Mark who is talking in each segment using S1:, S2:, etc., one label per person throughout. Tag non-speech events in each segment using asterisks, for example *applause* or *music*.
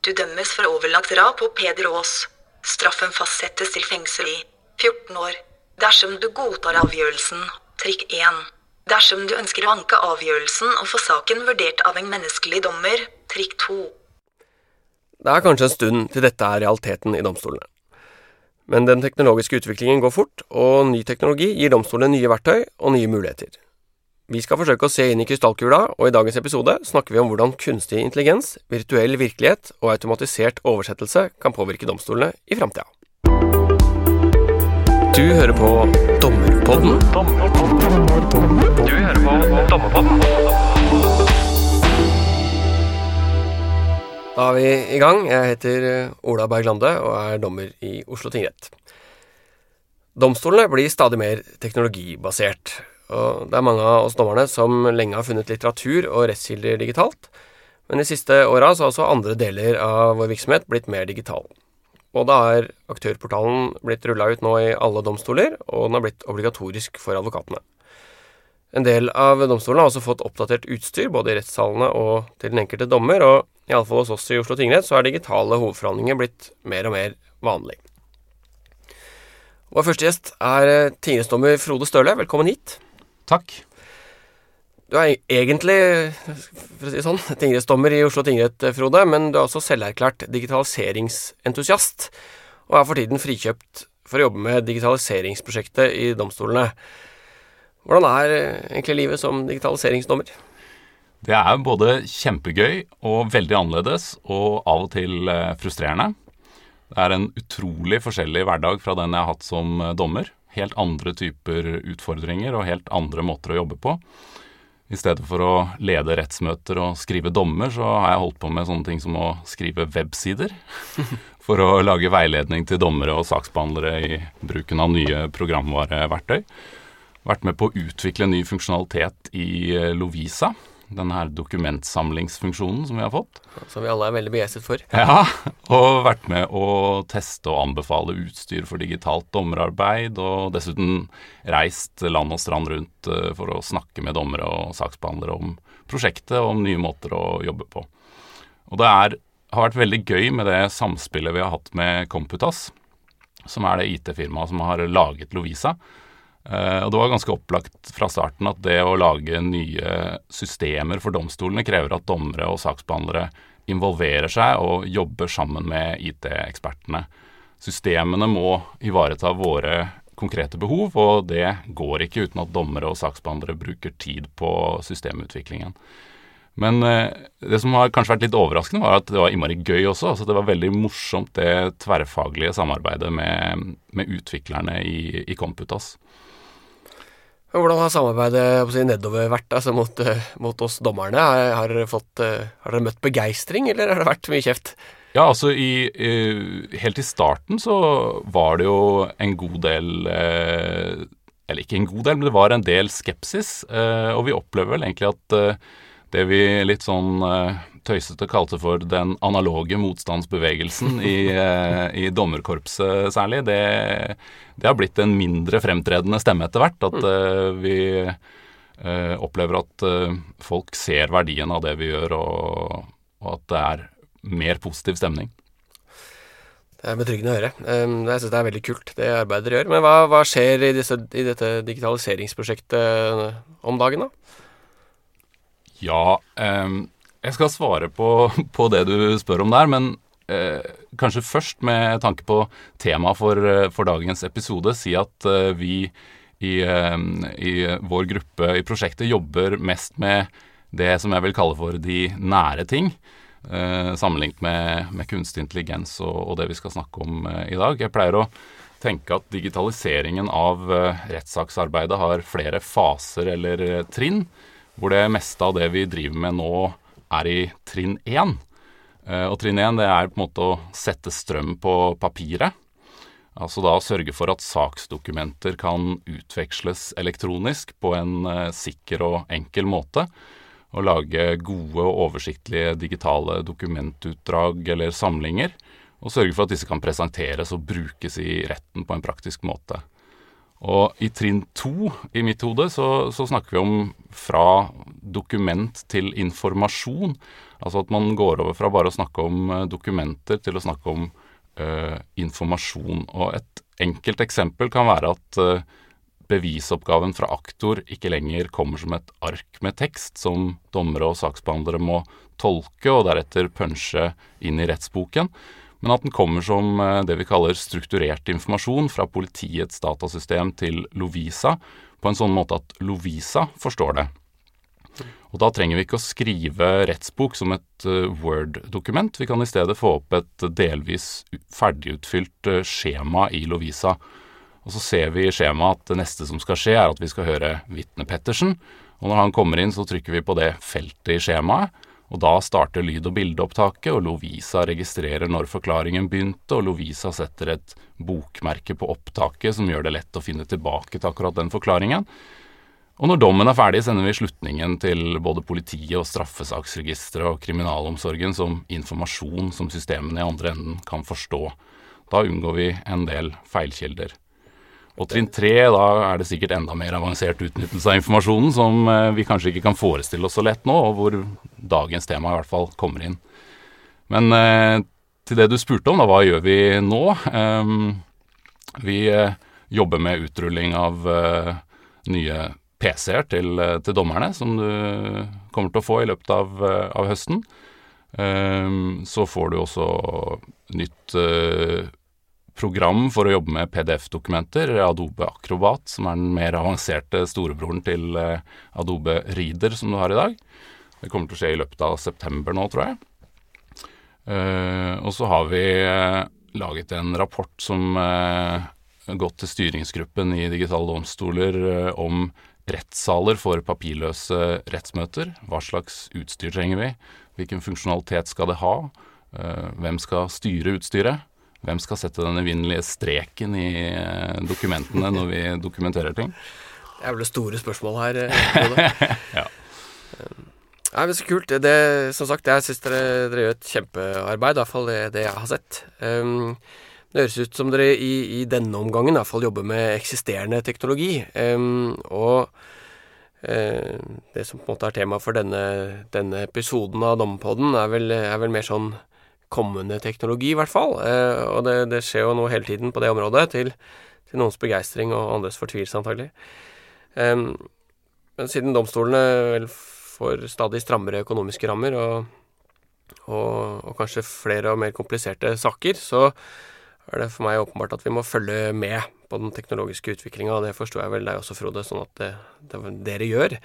S1: Du dømmes for overlagt drap på Peder Aas. Straffen fastsettes til fengsel i 14 år. Dersom du godtar avgjørelsen, trikk 1. Dersom du ønsker å anke avgjørelsen og få saken vurdert av en menneskelig dommer, trikk 2.
S2: Det er kanskje en stund til dette er realiteten i domstolene. Men den teknologiske utviklingen går fort, og ny teknologi gir domstolene nye verktøy og nye muligheter. Vi skal forsøke å se inn i krystallkula, og i dagens episode snakker vi om hvordan kunstig intelligens, virtuell virkelighet og automatisert oversettelse kan påvirke domstolene i framtida. Du hører på Dommerpodden.
S3: Du hører på Dommerpodden.
S2: Da er vi i gang. Jeg heter Ola Berg Lande og er dommer i Oslo tingrett. Domstolene blir stadig mer teknologibasert, og det er mange av oss dommerne som lenge har funnet litteratur og rettskilder digitalt, men de siste åra har også andre deler av vår virksomhet blitt mer digital. Og da er aktørportalen blitt rulla ut nå i alle domstoler, og den har blitt obligatorisk for advokatene. En del av domstolene har også fått oppdatert utstyr, både i rettssalene og til den enkelte dommer, og iallfall hos oss i Oslo tingrett så er digitale hovedforhandlinger blitt mer og mer vanlig. Vår første gjest er tingrettsdommer Frode Støle. Velkommen hit.
S4: Takk.
S2: Du er egentlig, for å si det sånn, tingrettsdommer i Oslo tingrett, Frode, men du er også selverklært digitaliseringsentusiast, og er for tiden frikjøpt for å jobbe med digitaliseringsprosjektet i domstolene. Hvordan er egentlig livet som digitaliseringsdommer?
S4: Det er både kjempegøy og veldig annerledes, og av og til eh, frustrerende. Det er en utrolig forskjellig hverdag fra den jeg har hatt som eh, dommer helt andre typer utfordringer og helt andre måter å jobbe på. I stedet for å lede rettsmøter og skrive dommer, så har jeg holdt på med sånne ting som å skrive websider. *laughs* For å lage veiledning til dommere og saksbehandlere i bruken av nye programvareverktøy. Vært med på å utvikle ny funksjonalitet i eh, Lovisa, denne her dokumentsamlingsfunksjonen som vi har fått.
S2: Som vi alle er veldig begeistret for. *laughs*
S4: Ja, og vært med å teste og anbefale utstyr for digitalt dommerarbeid, og dessuten reist land og strand rundt eh, for å snakke med dommere og saksbehandlere om prosjektet og om nye måter å jobbe på. Og det er, har vært veldig gøy med det samspillet vi har hatt med Computas, som er det IT-firmaet som har laget Lovisa. Uh, og Det var ganske opplagt fra starten at det å lage nye systemer for domstolene krever at dommere og saksbehandlere involverer seg og jobber sammen med IT-ekspertene. Systemene må ivareta våre konkrete behov, og det går ikke uten at dommere og saksbehandlere bruker tid på systemutviklingen. Men uh, det som har kanskje vært litt overraskende, var at det var innmari gøy også. altså Det var veldig morsomt det tverrfaglige samarbeidet med, med utviklerne i, i Computas.
S2: Hvordan har samarbeidet nedover vært altså, mot, uh, mot, oss dommerne? Har, har, dere fått, uh, har, dere møtt begeistring, eller har det vært mye kjeft?
S4: Ja, altså i, Helt i starten så var det jo en god del Eller ikke en god del, men det var en del skepsis. og vi opplever vel egentlig at det vi litt sånn tøysete kalte for den analoge motstandsbevegelsen i, *laughs* eh, i dommerkorpset særlig, det, det, har blitt en mindre fremtredende stemme etter hvert. At uh, vi uh, opplever at uh, folk ser verdien av det vi gjør, og, og, at det er mer positiv stemning.
S2: Det er betryggende å høre. Um, jeg syns det er veldig kult, det arbeidet dere gjør. Men hva, hva skjer i, disse, i, dette digitaliseringsprosjektet om dagen, da?
S4: Ja, um, jeg skal svare på, på, det du spør om der, men eh, kanskje først med tanke på temaet for, eh, for, dagens episode, si at eh, vi i, eh, i, vår gruppe i prosjektet jobber mest med det som jeg vil kalle for de nære ting. Eh, sammenlignet med, med, kunstig intelligens og, og, det vi skal snakke om eh, i dag. Jeg pleier å tenke at digitaliseringen av rettssaksarbeidet har flere faser eller trinn, hvor det meste av det vi driver med nå, er i trinn én. Eh, og trinn én er på en måte å sette strøm på papiret. Altså da sørge for at saksdokumenter kan utveksles elektronisk på en uh, sikker og enkel måte. Og lage gode og oversiktlige digitale dokumentutdrag eller samlinger. Og sørge for at disse kan presenteres og brukes i retten på en praktisk måte. Og i trinn to, i mitt hode, så, så snakker vi om fra dokument til informasjon. Altså at man går over fra bare å snakke om eh, dokumenter til å snakke om uh, informasjon. Og et enkelt eksempel kan være at uh, bevisoppgaven fra aktor ikke lenger kommer som et ark med tekst som dommere og saksbehandlere må tolke og deretter punche inn i rettsboken, men at den kommer som eh, det vi kaller strukturert informasjon fra politiets datasystem til Lovisa, på en sånn måte at Lovisa forstår det. Og Da trenger vi ikke å skrive rettsbok som et uh, Word-dokument. Vi kan i stedet få opp et delvis ferdigutfylt uh, skjema i Lovisa. Og Så ser vi i skjemaet at det neste som skal skje, er at vi skal høre vitne Pettersen. Og Når han kommer inn, så trykker vi på det feltet i skjemaet. Og Da starter lyd- og bildeopptaket, og Lovisa registrerer når forklaringen begynte, og Lovisa setter et bokmerke på opptaket som gjør det lett å finne tilbake til akkurat den forklaringen. Og når dommen er ferdig, sender vi slutningen til både politiet og straffesaksregisteret og kriminalomsorgen som informasjon som systemene i andre enden kan forstå. Da unngår vi en del feilkilder. Og trinn tre, da er det sikkert enda mer avansert utnyttelse av informasjonen, som eh, vi kanskje ikke kan forestille oss så lett nå, og hvor dagens tema i hvert fall kommer inn. Men eh, til det du spurte om, da, hva gjør vi nå? Um, vi eh, jobber med utrulling av nye PC-er til, til, dommerne, som du kommer til å få i løpet av, av høsten. Um, så får du også nytt program for å jobbe med PDF-dokumenter, Adobe Acrobat, som er den mer avanserte storebroren til uh, Adobe Reader som du har i dag. Det kommer til å skje i løpet av september nå, tror jeg. Uh, og så har vi laget en rapport som gått til styringsgruppen i digitale domstoler om rettssaler for papirløse rettsmøter. Hva slags utstyr trenger vi? Hvilken funksjonalitet skal det ha? Eh, hvem skal styre utstyret? Hvem skal sette den evinnelige streken i eh, dokumentene når vi *laughs* dokumenterer ting?
S2: Det er vel det store spørsmålet her. Eh, *laughs* ja. Nei, men Så kult. Det, som sagt, jeg syns dere, dere, gjør et kjempearbeid, i hvert fall det, det jeg har sett. Um, det høres ut som dere i, i denne omgangen i hvert fall jobber med eksisterende teknologi. Um, og uh, det som på en måte er tema for denne, denne episoden av Dommerpodden, er, er, vel mer sånn kommende teknologi, i hvert fall. Eh, og det, det, skjer jo noe hele tiden på det området, til, til noens begeistring og andres fortvilelse, antagelig. Eh, men siden domstolene vel får stadig strammere økonomiske rammer og, og, og kanskje flere og mer kompliserte saker, så er det for meg åpenbart at vi må følge med på den teknologiske utviklinga, og det forstår jeg vel deg også, Frode, sånn at det, det dere gjør.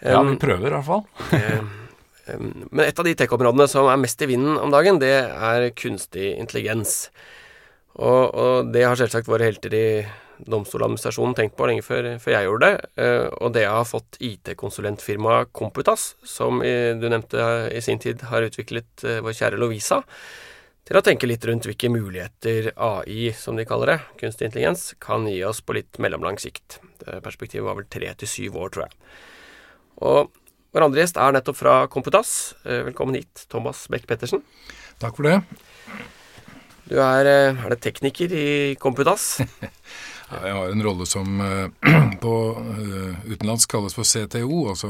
S4: Ja, vi prøver i hvert fall. *laughs*
S2: men et av de tech-områdene som er mest i vinden om dagen, det er kunstig intelligens. Og, og det har selvsagt våre helter i Domstoladministrasjonen tenkt på lenge før, før, jeg gjorde det. Eh, og det har fått IT-konsulentfirmaet Komputas, som du nevnte i sin tid har utviklet eh, vår kjære Lovisa, til å tenke litt rundt hvilke muligheter AI, som de kaller det, kunstig intelligens, kan gi oss på litt mellomlang sikt. Det perspektivet var vel tre til syv år, tror jeg. Og vår andre gjest er nettopp fra Komputas. Eh, velkommen hit, Thomas Beck Pettersen.
S5: Takk for det.
S2: Du er, eh, er det tekniker i Komputas? *laughs*
S5: Jeg har en rolle som uh, *clears throat* på utenlandsk kalles for CTO, altså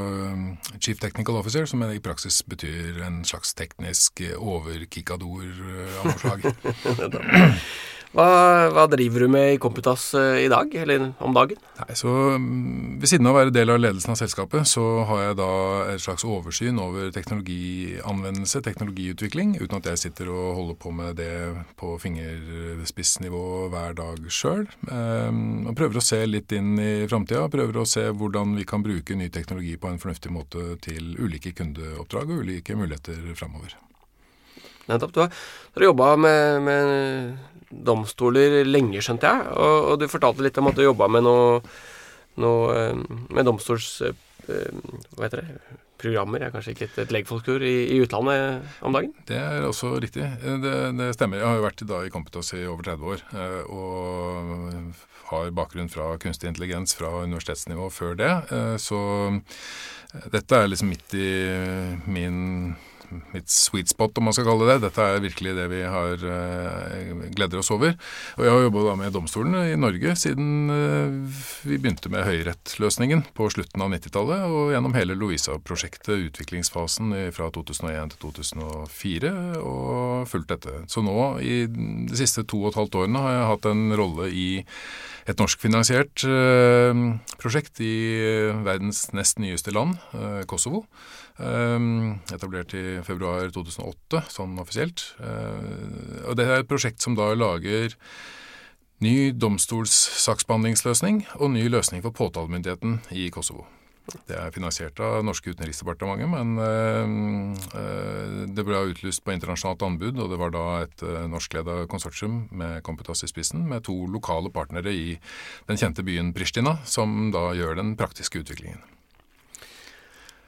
S5: Chief Technical Officer, som i praksis betyr en slags teknisk overkikador av noe slag. *laughs* *clears throat*
S2: Hva, hva, driver du med i Komputas i dag, eller om dagen?
S5: Nei, så mm, Ved siden av å være del av ledelsen av selskapet, så har jeg da et slags oversyn over teknologianvendelse, teknologiutvikling, uten at jeg sitter og holder på med det på fingerspissnivå hver dag sjøl. Og prøver å se litt inn i framtida. Prøver å se hvordan vi kan bruke ny teknologi på en fornuftig måte til ulike kundeoppdrag og ulike muligheter framover.
S2: Nettopp. Du har, har jobba med, med, domstoler lenge, skjønte jeg. Og, og, du fortalte litt om at du jobba med noe, noe eh, med domstols... Eh, hva heter det? programmer er kanskje ikke et, et legfolksord i, i, utlandet om dagen?
S5: Det er også riktig. Det, det, stemmer. Jeg har jo vært da i Kompetos i over 30 år. Eh, og har bakgrunn fra kunstig intelligens fra universitetsnivå før det. Så dette er liksom midt i min mitt sweet spot, om man skal kalle det det. Dette er virkelig det vi har uh, gleder oss over. Og jeg har jobba med domstolene i Norge siden uh, vi begynte med høyrettløsningen på slutten av 90-tallet, og gjennom hele Lovisa-prosjektet, utviklingsfasen fra 2001 til 2004, og fulgt dette. Så nå, i de siste to og et halvt årene, har jeg hatt en rolle i et norskfinansiert uh, prosjekt i verdens nest nyeste land, Kosovo. Ehm, etablert i februar 2008, sånn offisielt. Eh, og Det er et prosjekt som da lager ny domstolssaksbehandlingsløsning og ny løsning for påtalemyndigheten i Kosovo. Det er finansiert av norske utenriksdepartementet, men øh, det ble utlyst på internasjonalt anbud, og det var da et norskleda konsortium med Kompetas i spissen, med to lokale partnere i den kjente byen Pristina, som da gjør den praktiske utviklingen.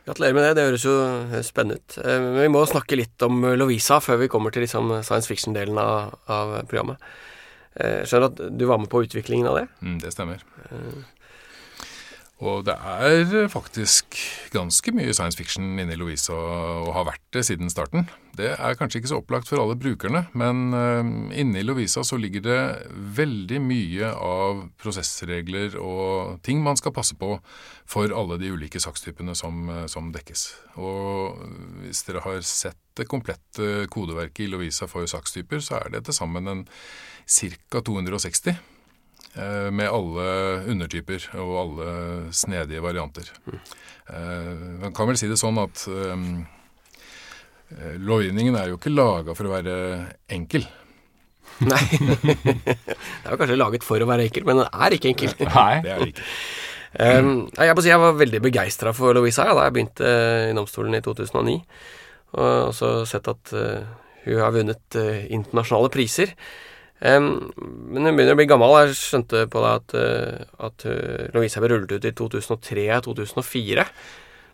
S2: Gratulerer med det, det høres jo spennende ut. Eh, men vi må snakke litt om Lovisa før vi kommer til liksom science fiction-delen av, av, programmet. Jeg eh, skjønner at du var med på utviklingen av det?
S5: Mm, det stemmer. Og det er faktisk ganske mye science fiction inne i Lovisa, og har vært det siden starten. Det er kanskje ikke så opplagt for alle brukerne, men inni inne i Lovisa så ligger det veldig mye av prosessregler og ting man skal passe på for alle de ulike sakstypene som, uh, som dekkes. Og hvis dere har sett det komplette kodeverket i Lovisa for sakstyper, så er det til sammen en ca. 260 Eh, med alle undertyper og alle snedige varianter. Mm. Man kan vel si det sånn at um, lovgivningen er jo ikke laga for å være enkel. *laughs*
S2: Nei. det er jo kanskje laget for å være enkel, men den er ikke enkel. *laughs*
S5: Nei, det er det ikke.
S2: Um, jeg, si, jeg var veldig begeistra for Louisa da jeg begynte i domstolen i 2009. Og også sett at uh, hun har vunnet uh, internasjonale priser. Um, men hun begynner å bli gammel. Jeg skjønte på deg at, uh, at uh, Lovisa ble rullet ut i 2003-2004.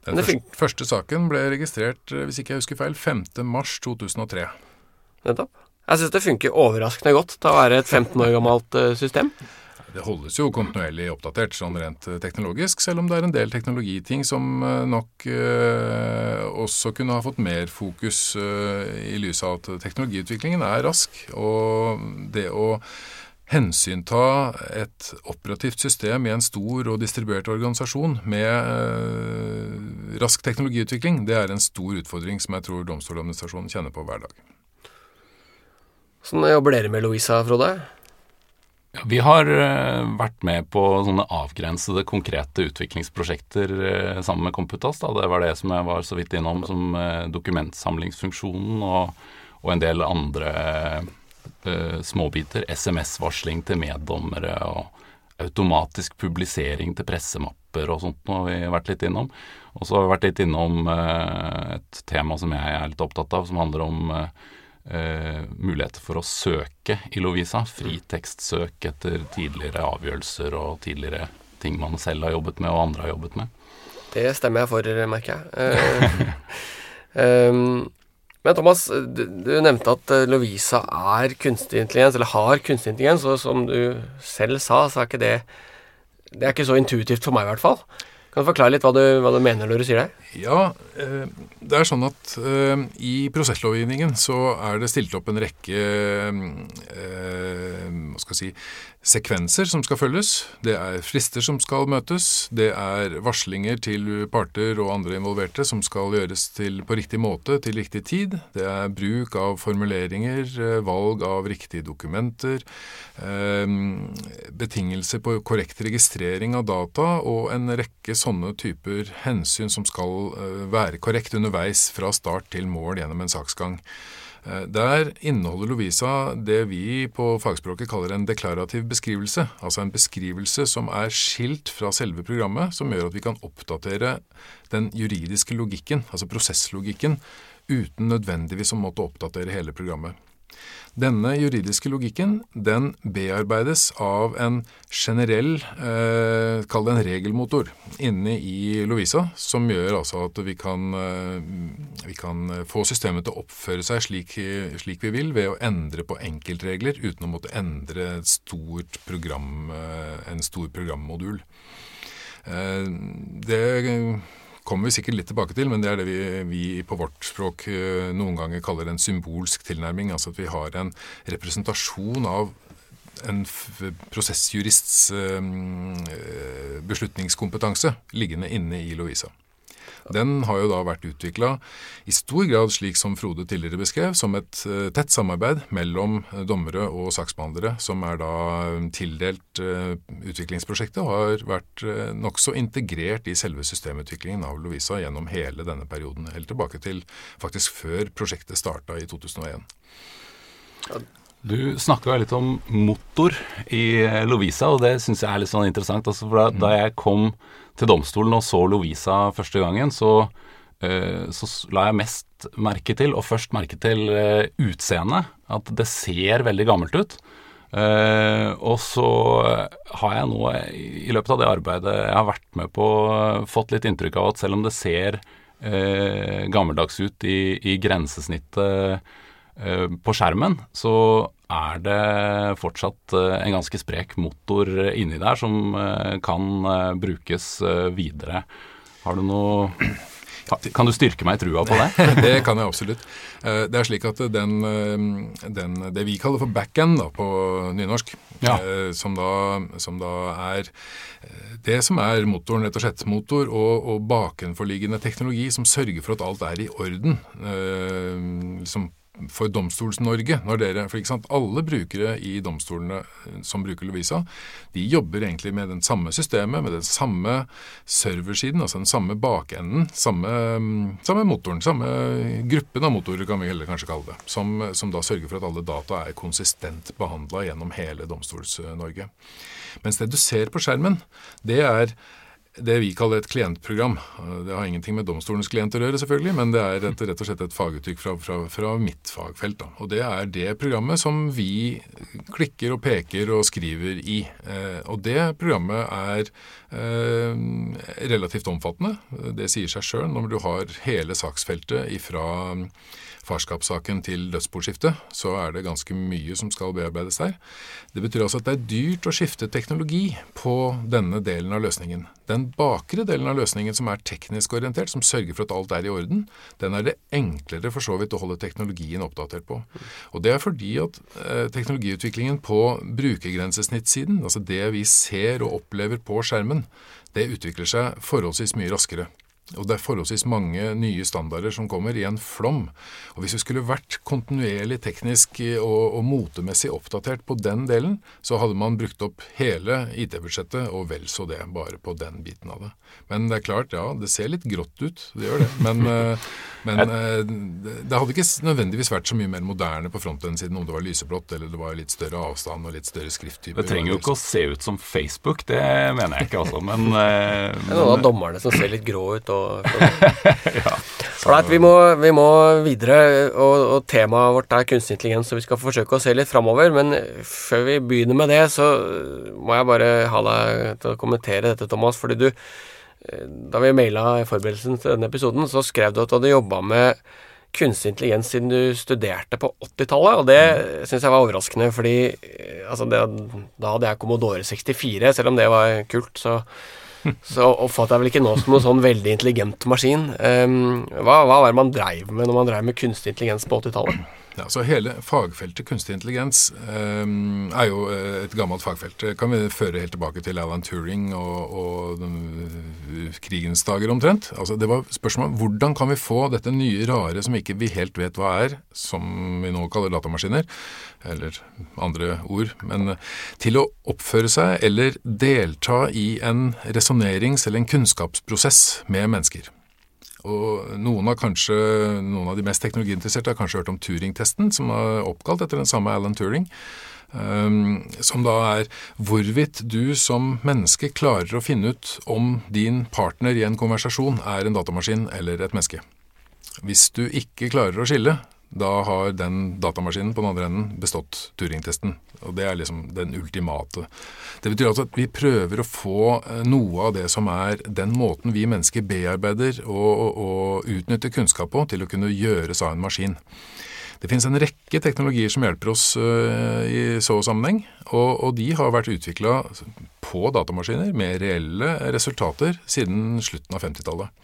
S5: Den første, første, saken ble registrert, uh, hvis ikke jeg husker feil, 5.3.2003.
S2: Nettopp. Jeg syns det funker overraskende godt til å være et 15 år gammelt system.
S5: Det holdes jo kontinuerlig oppdatert sånn rent eh, teknologisk, selv om det er en del teknologiting som eh, nok eh, også kunne ha fått mer fokus eh, i lys av at teknologiutviklingen er rask. Og det å hensynta et operativt system i en stor og distribuert organisasjon med eh, rask teknologiutvikling, det er en stor utfordring som jeg tror Domstoladministrasjonen kjenner på hver dag.
S2: Sånn jobber dere med Louisa, Frode?
S4: Vi har uh, vært med på sånne avgrensede, konkrete utviklingsprosjekter uh, sammen med Computas. Da. Det var det som jeg var så vidt innom, som uh, dokumentsamlingsfunksjonen og, og, en del andre småbiter. SMS-varsling til meddommere og automatisk publisering til pressemapper og sånt har vi vært litt innom. Og så har vi vært litt innom et tema som jeg er litt opptatt av, som handler om eh, muligheter for å søke i Lovisa. Fritekstsøk etter tidligere avgjørelser og tidligere ting man selv har jobbet med og andre har jobbet med.
S2: Det stemmer jeg for, merker jeg. um, *laughs* men Thomas, du, du, nevnte at eh, Lovisa er kunstig intelligens, eller har kunstig intelligens, og som du selv sa, så er ikke det Det er ikke så intuitivt for meg, i hvert fall. Kan du forklare litt hva du, hva du, mener når du sier det?
S5: Ja, eh, det er sånn at eh, i prosesslovgivningen så er det stilt opp en rekke eh, skal si, sekvenser som skal følges. Det er frister som skal møtes. Det er varslinger til parter og andre involverte som skal gjøres til, på riktig måte til riktig tid. Det er bruk av formuleringer, eh, valg av riktige dokumenter, eh, betingelser på korrekt registrering av data og en rekke sånne typer hensyn som skal eh, være korrekt underveis fra start til mål gjennom en saksgang. Eh, der inneholder Lovisa det vi på fagspråket kaller en deklarativ beskrivelse. Altså en beskrivelse som er skilt fra selve programmet, som gjør at vi kan oppdatere den juridiske logikken, altså prosesslogikken, uten nødvendigvis å måtte oppdatere hele programmet. Denne juridiske logikken den bearbeides av en generell, eh, kall det en regelmotor, inne i Lovisa, som gjør altså at vi kan, eh, vi kan få systemet til å oppføre seg slik, slik, vi vil, ved å endre på enkeltregler uten å måtte endre program, eh, en stor programmodul. Eh, det kommer vi sikkert litt tilbake til, men det er det vi, vi på vårt språk eh, noen ganger kaller en symbolsk tilnærming. Altså at vi har en representasjon av en prosessjurists eh, eh, beslutningskompetanse liggende inne i Lovisa. Den har jo da vært utvikla i stor grad, slik som Frode tidligere beskrev, som et eh, tett samarbeid mellom eh, dommere og saksbehandlere, som er da eh, tildelt utviklingsprosjektet og har vært nokså integrert i selve systemutviklingen av Lovisa gjennom hele denne perioden. Helt tilbake til faktisk før prosjektet starta i 2001.
S4: Du snakka litt om motor i Lovisa, og det syns jeg er litt sånn interessant. Altså, for da, da jeg kom til domstolen og så Lovisa første gangen, så, eh, så la jeg mest merke til, og først merke til eh, utseendet. At det ser veldig gammelt ut. Uh, og så har jeg nå i løpet av det arbeidet jeg har vært med på, fått litt inntrykk av at selv om det ser uh, gammeldags ut i, i grensesnittet på skjermen, så er det fortsatt eh, en ganske sprek motor inni der som eh, kan eh, brukes eh, videre. Har du noe *clears throat* kan, du styrke meg i trua på det? *laughs*
S5: Det kan jeg absolutt. Eh, Det er slik at den, eh, den, det vi kaller for backend da, på nynorsk,
S4: Ja.
S5: eh, som, da, som da er eh, det som er motoren, rett og slett. Motor og, og bakenforliggende teknologi som sørger for at alt er i orden. eh, Liksom for Domstols-Norge, når dere, for ikke sant, alle brukere i domstolene som bruker Lovisa, de jobber egentlig med den samme systemet, med den samme serversiden, altså den samme bakenden, samme, mm, samme motoren, samme gruppen av motorer kan vi heller kanskje kalle det, som, som da sørger for at alle data er konsistent behandla gjennom hele Domstols-Norge. Mens det du ser på skjermen, det er det vi kaller et klientprogram. Det har ingenting med domstolens klienter å gjøre, selvfølgelig, men det er et, rett og slett et faguttrykk fra, fra, fra mitt fagfelt. Da. Og det er det programmet som vi klikker og peker og skriver i. Eh, og det programmet er eh, relativt omfattende. Det sier seg sjøl når du har hele saksfeltet ifra farskapssaken til dødsboskifte, så er det ganske mye som skal bearbeides der. Det betyr altså at det er dyrt å skifte teknologi på denne delen av løsningen. Den bakre delen av løsningen som er teknisk orientert, som sørger for at alt er i orden, den er det enklere for så vidt å holde teknologien oppdatert på. Og det er fordi at eh, teknologiutviklingen på brukergrensesnittsiden, altså det vi ser og opplever på skjermen, det utvikler seg forholdsvis mye raskere. Og det er forholdsvis mange nye standarder som kommer i en flom. Og hvis vi skulle vært kontinuerlig teknisk og, og motemessig oppdatert på den delen, så hadde man brukt opp hele IT-budsjettet og vel så det, bare på den biten av det. Men det er klart, ja, det ser litt grått ut, det gjør det. Men, *laughs* eh, men eh, det det hadde ikke nødvendigvis vært så mye mer moderne på frontend-siden om det var lyseblått eller det var litt større avstand og litt større skrifttyper.
S4: Det trenger jo ikke å se ut som Facebook, det mener jeg ikke altså, men, men *laughs*
S2: Det er noen av dommerne som ser litt grå ut. Og, *laughs* Alright, vi, må, vi må videre, og, og temaet vårt er kunstig intelligens, så vi skal forsøke å se litt framover. Men før vi begynner med det, så må jeg bare ha deg til å kommentere dette, Thomas. Fordi du, eh, da vi maila forberedelsen til denne episoden, så skrev du at du hadde jobba med kunstig intelligens siden du studerte på 80-tallet, og det syns jeg var overraskende, fordi eh, altså det, da hadde jeg Commodore 64, selv om det var kult, så *laughs* så oppfatter jeg vel ikke nå som noen sånn veldig intelligent maskin. Um, hva, hva var det man dreiv med når man dreiv med kunstig intelligens på 80-tallet?
S5: Ja, så Hele fagfeltet kunstig intelligens eh, er jo eh, et gammelt fagfelt. Det kan vi føre helt tilbake til Alan Turing og, og den, eh, krigens dager omtrent. Altså, det var spørsmålet hvordan kan vi få dette nye rare som ikke vi helt vet hva er, som vi nå kaller datamaskiner, eller andre ord, men til å oppføre seg eller delta i en resonnerings- eller en kunnskapsprosess med mennesker. Og noen, kanskje, noen av de mest teknologiinteresserte har kanskje hørt om Turing-testen, som er oppkalt etter den samme Alan Turing. Um, som da er hvorvidt du som menneske klarer å finne ut om din partner i en konversasjon er en datamaskin eller et menneske. Hvis du ikke klarer å skille, da har den datamaskinen på den andre enden bestått Turing-testen. Og det er liksom den ultimate. Det betyr altså at vi prøver å få eh, noe av det som er den måten vi mennesker bearbeider og, og, utnytter kunnskap på, til å kunne gjøres av en maskin. Det finnes en rekke teknologier som hjelper oss øh, i så sammenheng, og, og de har vært utvikla på datamaskiner med reelle resultater siden slutten av 50-tallet.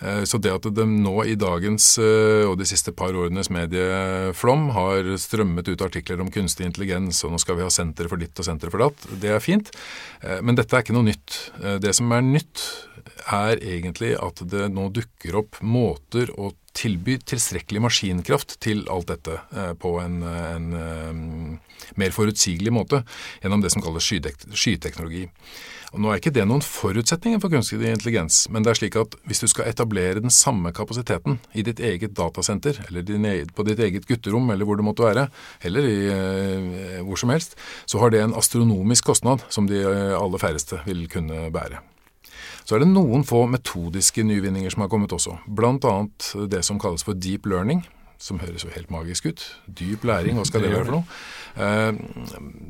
S5: Eh, Så det at de nå i dagens eh, og de siste par årenes medieflom har strømmet ut artikler om kunstig intelligens, og nå skal vi ha sentre for ditt og sentre for datt, det er fint. Eh, Men dette er ikke noe nytt. Det som er nytt, er egentlig at det nå dukker opp måter å tilby tilstrekkelig maskinkraft til alt dette på en, en mer forutsigelig måte gjennom det som kalles skytek- skyteknologi. Og Nå er ikke det noen forutsetninger for kunstig intelligens, men det er slik at hvis du skal etablere den samme kapasiteten i ditt eget datasenter, eller din, e- på ditt eget gutterom, eller hvor det måtte være, eller i, eh, hvor som helst, så har det en astronomisk kostnad som de eh, aller færreste vil kunne bære. Så er det noen få metodiske nyvinninger som har kommet også, annet det som kalles for deep learning, som høres jo helt magisk ut. Dyp læring, hva skal det være for noe? Eh,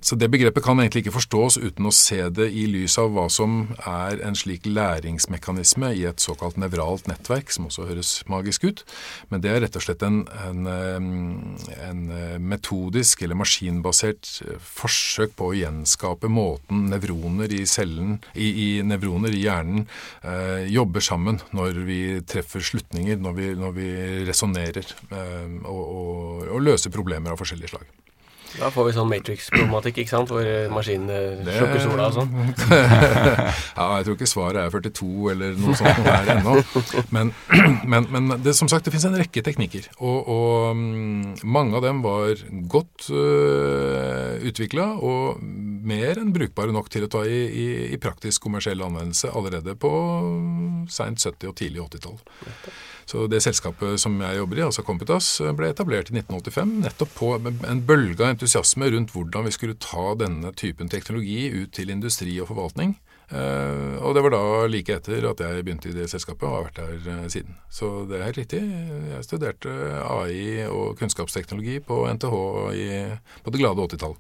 S5: Så det begrepet kan egentlig ikke forstås uten å se det i lys av hva som er en slik læringsmekanisme i et såkalt nevralt nettverk, som også høres magisk ut. Men det er rett og slett en, en, eh, en eh, metodisk eller maskinbasert forsøk på å gjenskape måten nevroner i cellen, i, i nevroner i hjernen, eh, jobber sammen når vi treffer slutninger, når vi, når vi resonnerer eh, og, og, og løse problemer av forskjellige slag.
S2: Da får vi sånn Matrix-problematikk, ikke sant, hvor eh, maskinene slukker sola og sånn. *laughs*
S5: ja, jeg tror ikke svaret er 42 eller noe sånt noe her ennå. Men, *clears throat* men, men det, som sagt, det finnes en rekke teknikker. Og, og mm, mange av dem var godt uh, utvikla og mer enn brukbare nok til å ta i, i, i praktisk kommersiell anvendelse allerede på seint 70- og tidlig 80-tall. Så det selskapet som jeg jobber i, altså Computas, ble etablert i 1985 nettopp på en bølge av entusiasme rundt hvordan vi skulle ta denne typen teknologi ut til industri og forvaltning. Eh, og det var da like etter at jeg begynte i det selskapet og har vært der eh, siden. Så det er riktig. Jeg studerte AI og kunnskapsteknologi på NTH i, på det glade 80-tall.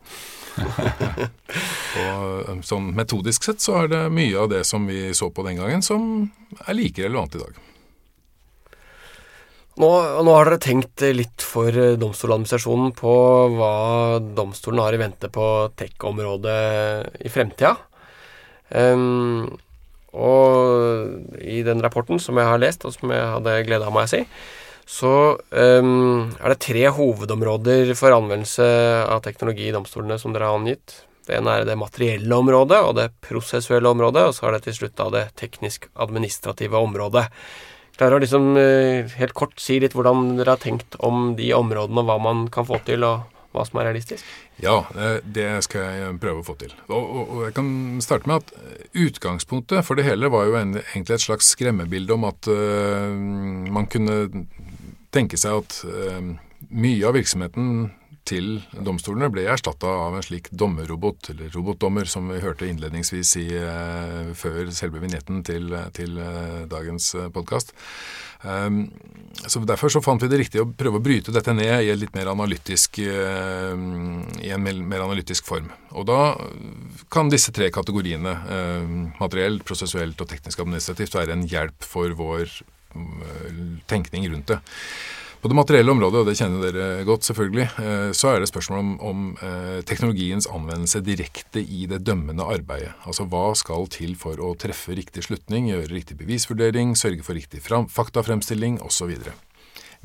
S5: *laughs* og sånn metodisk sett så er det mye av det som vi så på den gangen som er like relevant i dag.
S2: Nå, nå har dere tenkt litt for Domstoladministrasjonen på hva domstolen har i vente på tech-området i fremtida. Ehm, og i den rapporten som jeg har lest, og som jeg hadde glede av, må jeg si, så um, er det tre hovedområder for anvendelse av teknologi i domstolene som dere har angitt. Det ene er det materielle området og det prosessuelle området, og så er det til slutt da det teknisk-administrative området. Klarer å liksom eh, helt kort si litt hvordan dere har tenkt om de områdene, og hva man kan få til, og hva som er realistisk?
S5: Ja, eh, det skal jeg prøve å få til. Og, og, og jeg kan starte med at eh, utgangspunktet for det hele var jo en, egentlig et slags skremmebilde om at uh, man kunne tenke seg at uh, mye av virksomheten til domstolene ble erstatta av en slik dommerrobot, eller robotdommer, som vi hørte innledningsvis i, eh, før selve vignetten til, til eh, dagens podkast. Um, så Derfor så fant vi det riktig å prøve å bryte dette ned i, litt mer analytisk, eh, i en mer, analytisk form. Og Da kan disse tre kategoriene, materielt, materiell, prosessuelt og teknisk administrativt, være en hjelp for vår eh, tenkning rundt det. På det materielle området, og det kjenner dere godt selvfølgelig, eh, så er det spørsmål om, om eh, teknologiens anvendelse direkte i det dømmende arbeidet. Altså hva skal til for å treffe riktig slutning, gjøre riktig bevisvurdering, sørge for riktig faktafremstilling osv.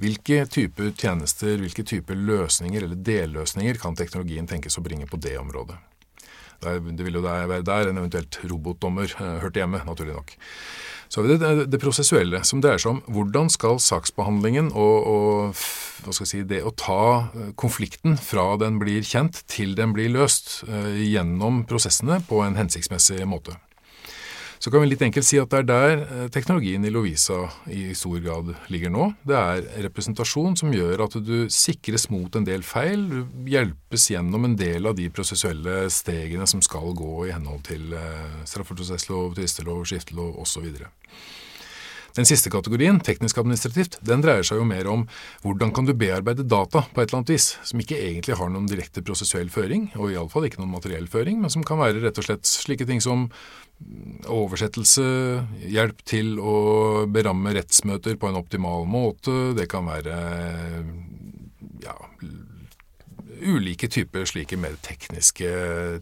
S5: Hvilke typer tjenester, hvilke typer løsninger eller delløsninger kan teknologien tenkes å bringe på det området? Det vil jo være der en eventuelt robotdommer eh, hørte hjemme, naturlig nok. Så har vi det, det, prosessuelle, som dreier seg om hvordan skal saksbehandlingen og, og hva skal si, det å ta eh, konflikten fra den blir kjent til den blir løst eh, gjennom prosessene på en hensiktsmessig måte. Så kan vi litt enkelt si at det er der eh, teknologien i Lovisa i stor grad ligger nå. Det er representasjon som gjør at du sikres mot en del feil. Du hjelpes gjennom en del av de prosessuelle stegene som skal gå i henhold til eh, straffeprosesslov, tvistelov, skiftelov osv. Den siste kategorien, teknisk administrativt, den dreier seg jo mer om hvordan kan du bearbeide data på et eller annet vis, som ikke egentlig har noen direkte prosessuell føring, og iallfall ikke noen materiell føring, men som kan være rett og slett slike ting som oversettelse, hjelp til å beramme rettsmøter på en optimal måte, det kan være ja, ulike typer slike mer tekniske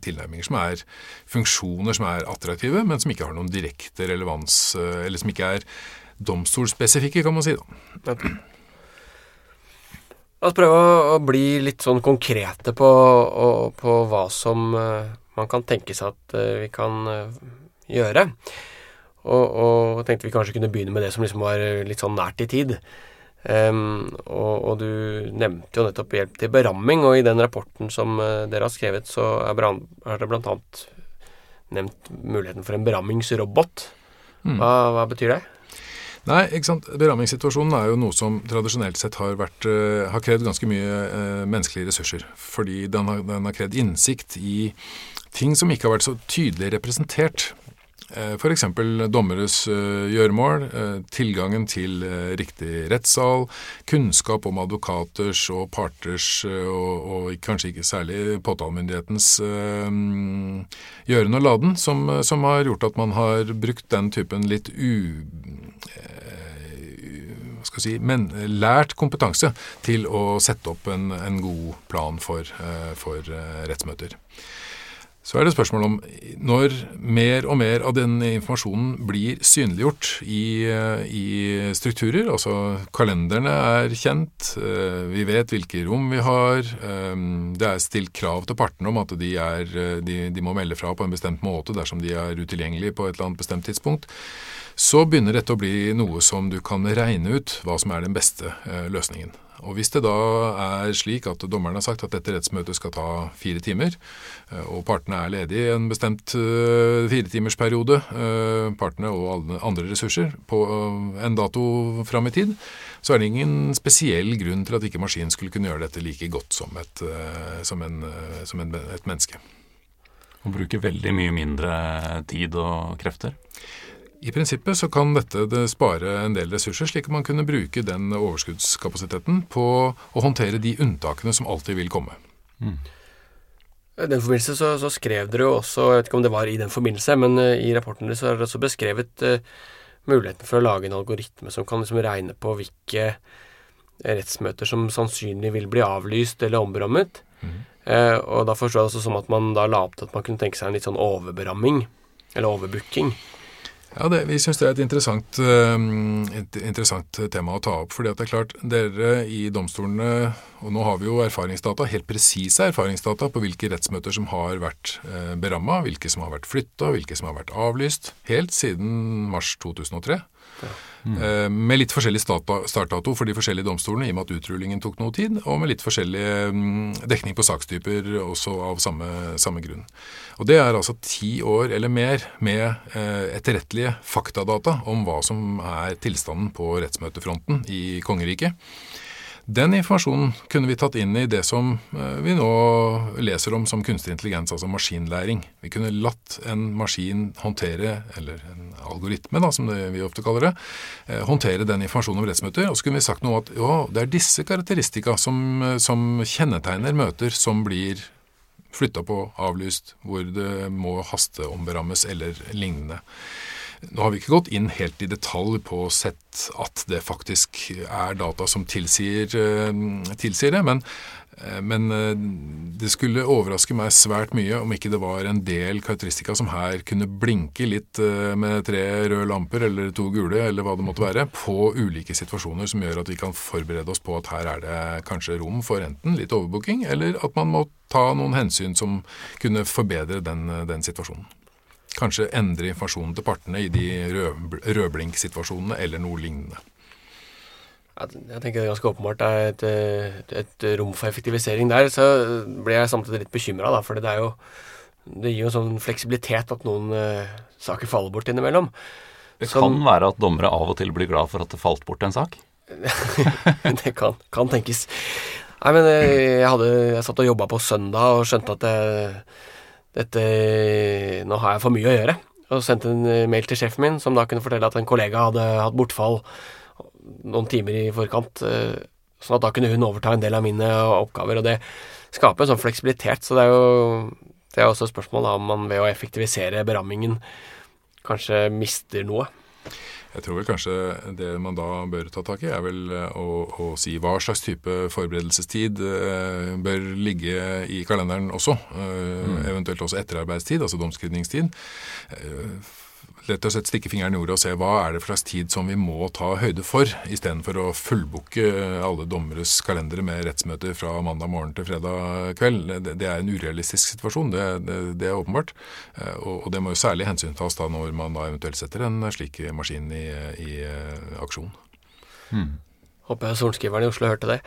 S5: tilnærminger som er funksjoner som er attraktive, men som ikke har noen direkte relevans, eller som ikke er domstolspesifikke, kan man si. da.
S2: La oss prøve å, bli litt sånn konkrete på, på hva som eh, man kan tenke seg at eh, vi kan eh, gjøre. Og, og tenkte vi kanskje kunne begynne med det som liksom var litt sånn nært i tid. Um, og, og du nevnte jo nettopp hjelp til beramming, og i den rapporten som dere har skrevet, så er, beram- er det annet nevnt muligheten for en berammingsrobot. Hva, hva betyr det?
S5: Nei, ikke sant. Berammingssituasjonen er jo noe som tradisjonelt sett har, vært, eh, har krevd ganske mye eh, menneskelige ressurser. Fordi den har, den har krevd innsikt i ting som ikke har vært så tydelig representert. Eh, F.eks. dommeres eh, gjøremål, eh, tilgangen til riktig rettssal, kunnskap om advokaters og parters, og, og kanskje ikke særlig påtalemyndighetens gjøren og laden, som, som har gjort at man har brukt den typen litt u si, men, lært kompetanse til å sette opp en, en god plan for, for rettsmøter. Så er det spørsmål om når mer og mer av den informasjonen blir synliggjort i, eh, i strukturer, altså kalenderne er kjent, eh, vi vet hvilke rom vi har, eh, det er stilt krav til partene om at de, er, de, de må melde fra på en bestemt måte dersom de er utilgjengelige på et eller annet bestemt tidspunkt, så begynner dette å bli noe som du kan regne ut hva som er den beste løsningen. Og Hvis det da er slik at dommeren har sagt at dette rettsmøtet skal ta fire timer, eh, og partene er ledige i en bestemt eh, firetimersperiode, eh, partene og andre ressurser, på en dato fram i tid, så er det ingen spesiell grunn til at ikke maskinen skulle kunne gjøre dette like godt som et, som en, som en, et menneske.
S4: Og bruke veldig mye mindre tid og krefter.
S5: I prinsippet så kan dette det spare en del ressurser, slik at man kunne bruke den overskuddskapasiteten på å håndtere de unntakene som alltid vil komme.
S2: I den forbindelse så, så skrev dere jo også, jeg vet ikke om det var i den forbindelse, men eh, i rapporten deres så er det også beskrevet uh, muligheten for å lage en algoritme som kan liksom regne på hvilke rettsmøter som sannsynlig vil bli avlyst eller omberammet. Eh, og da forstår jeg også som at man da la opp til at man kunne tenke seg en litt sånn overberamming, eller overbooking.
S5: Ja, det, Vi syns det er et interessant, eh, et interessant tema å ta opp. fordi at det er klart, Dere i domstolene, og nå har vi jo erfaringsdata, helt presise erfaringsdata på hvilke rettsmøter som har vært eh, beramma, hvilke som har vært flytta, hvilke som har vært avlyst, helt siden mars 2003. Eh, Med litt forskjellig startdato for de forskjellige domstolene, i og med at utrullingen tok noe tid, og med litt forskjellig mm, dekning på sakstyper også av samme, samme grunn. Og Det er altså ti år eller mer med eh, etterrettelige faktadata om hva som er tilstanden på rettsmøtefronten i kongeriket. Den informasjonen kunne vi tatt inn i det som eh, vi nå leser om som kunstig intelligens, altså maskinlæring. Vi kunne latt en maskin håndtere, eller en algoritme da, som vi ofte kaller det, eh, håndtere den informasjonen om rettsmøter. Og så kunne vi sagt noe at ja, det er disse karakteristika som, eh, som kjennetegner møter som blir flytta på, avlyst, hvor det må hasteomberammes eller lignende. Nå har vi ikke gått inn helt i detalj på sett at det faktisk er data som tilsier, eh, tilsier det, men, eh, men eh, det skulle overraske meg svært mye om ikke det var en del karakteristika som her kunne blinke litt med tre røde lamper eller to gule, eller hva det måtte være, på ulike situasjoner som gjør at vi kan forberede oss på at her er det kanskje rom for enten litt overbooking, eller at man må ta noen hensyn som kunne forbedre den, den situasjonen. Kanskje endre informasjonen til partene i de rød, rødblink-situasjonene eller noe lignende.
S2: Jeg tenker det er ganske åpenbart det er et, et, et rom for effektivisering der. Så ble jeg samtidig litt bekymra, for det er jo Det gir jo en sånn fleksibilitet at noen uh, saker faller bort innimellom.
S4: Det
S2: Som-
S4: kan være at dommere av og til blir glad for at det falt bort en sak. *laughs*
S2: det kan, kan tenkes. Nei, men eh, jeg, hadde, jeg satt og jobba på søndag og skjønte at det, dette Nå har jeg for mye å gjøre. Og sendte en eh, mail til sjefen min, som da kunne fortelle at en kollega hadde hatt bortfall noen timer i forkant. eh, Sånn at da kunne hun overta en del av mine oppgaver. Og det skaper en sånn fleksibilitet. Så det er jo det er også et spørsmål da, om man ved å effektivisere berammingen kanskje mister noe.
S5: Jeg tror vel kanskje det man da bør ta tak i, er vel eh, å, å si hva slags type forberedelsestid eh, bør ligge i kalenderen også. Eh, Eventuelt også etterarbeidstid, altså domskrivningstid. Eh, rett og slett stikke fingeren i jorda og se hva er det for slags tid som vi må ta høyde for, istedenfor å fullbooke alle dommeres kalendere med rettsmøter fra mandag morgen til fredag kveld. Det, det er en urealistisk situasjon, det, det, det er åpenbart. Eh, og, og, det må jo særlig hensyntas da når man da eventuelt setter en slik maskin i, i uh, aksjon.
S2: Hmm. Håper jeg sorenskriveren i Oslo hørte det.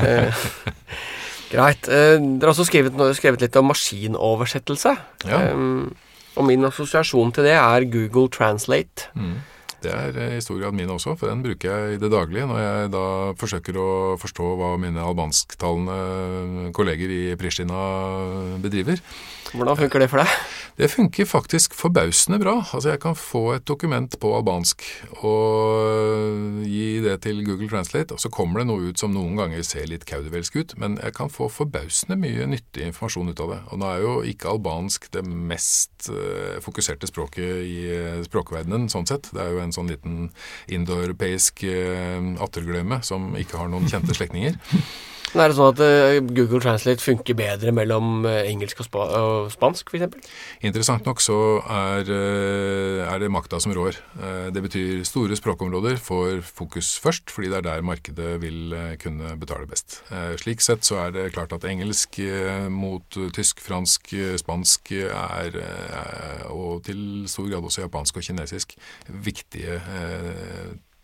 S2: Eh, *laughs* greit. Eh, dere har også skrevet, skrevet, litt om maskinoversettelse.
S5: Ja.
S2: Um, og min assosiasjon til det er Google Translate.
S5: Mm. Det er i stor grad min også, for den bruker jeg i det daglige når jeg da forsøker å forstå hva mine albansktalende kolleger i Pristina bedriver.
S2: Hvordan funker det for deg?
S5: Det funker faktisk forbausende bra. Altså Jeg kan få et dokument på albansk og gi det til Google Translate, og så kommer det noe ut som noen ganger ser litt kaudevelsk ut, men jeg kan få forbausende mye nyttig informasjon ut av det. Og nå er jo ikke albansk det mest fokuserte språket i språkverdenen, sånn sett. Det er jo en sånn liten indoeuropeisk eh, atterglemme som ikke har noen kjente slektninger.
S2: Men er det sånn at uh, Google Translate funker bedre mellom uh, engelsk og, spa og spansk, f.eks.?
S5: Interessant nok så er, uh, er, det makta som rår. det betyr store språkområder får fokus først, fordi det er der markedet vil kunne betale best. slik sett så er det klart at engelsk mot tysk, fransk, spansk er, og til stor grad også japansk og kinesisk, viktige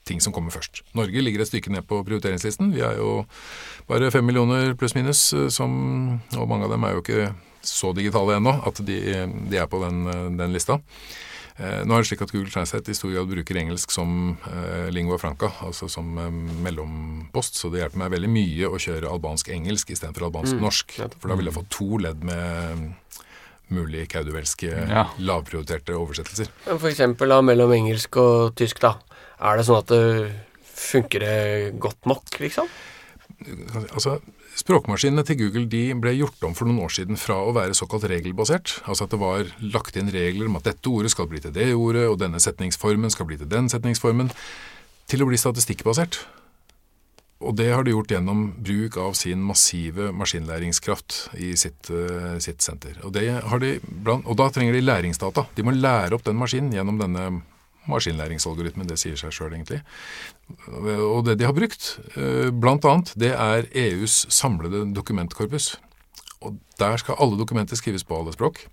S5: ting som kommer først. Norge ligger et stykke ned på prioriteringslisten. Vi er jo bare fem millioner pluss-minus, eh, som Og mange av dem er jo ikke så digitale ennå at de, de, er på den, eh, den lista. Eh, nå er det slik at Google Translate i stor grad bruker engelsk som eh, lingua franca, altså som eh, mellompost, så det hjelper meg veldig mye å kjøre albansk-engelsk istedenfor albansk-norsk. Mm. For da vil jeg få to ledd med mulig kauduvelske, ja. lavprioriterte oversettelser.
S2: For eksempel da, mellom engelsk og tysk, da. Er det sånn at det funker det godt nok, liksom?
S5: Altså, Språkmaskinene til Google de ble gjort om for noen år siden fra å være såkalt regelbasert, altså at det var lagt inn regler om at dette ordet skal bli til det ordet, og denne setningsformen skal bli til den setningsformen, til å bli statistikkbasert. Og det har de gjort gjennom bruk av sin massive maskinlæringskraft i sitt, uh, sitt senter. Og, blant, og, da trenger de læringsdata. De må lære opp den maskinen gjennom denne maskinlæringsalgoritmen. Det sier seg sjøl, egentlig. Og det de har brukt, bl.a., blant annet, det er EUs samlede dokumentkorpus. Og der skal alle dokumenter skrives på alle språk.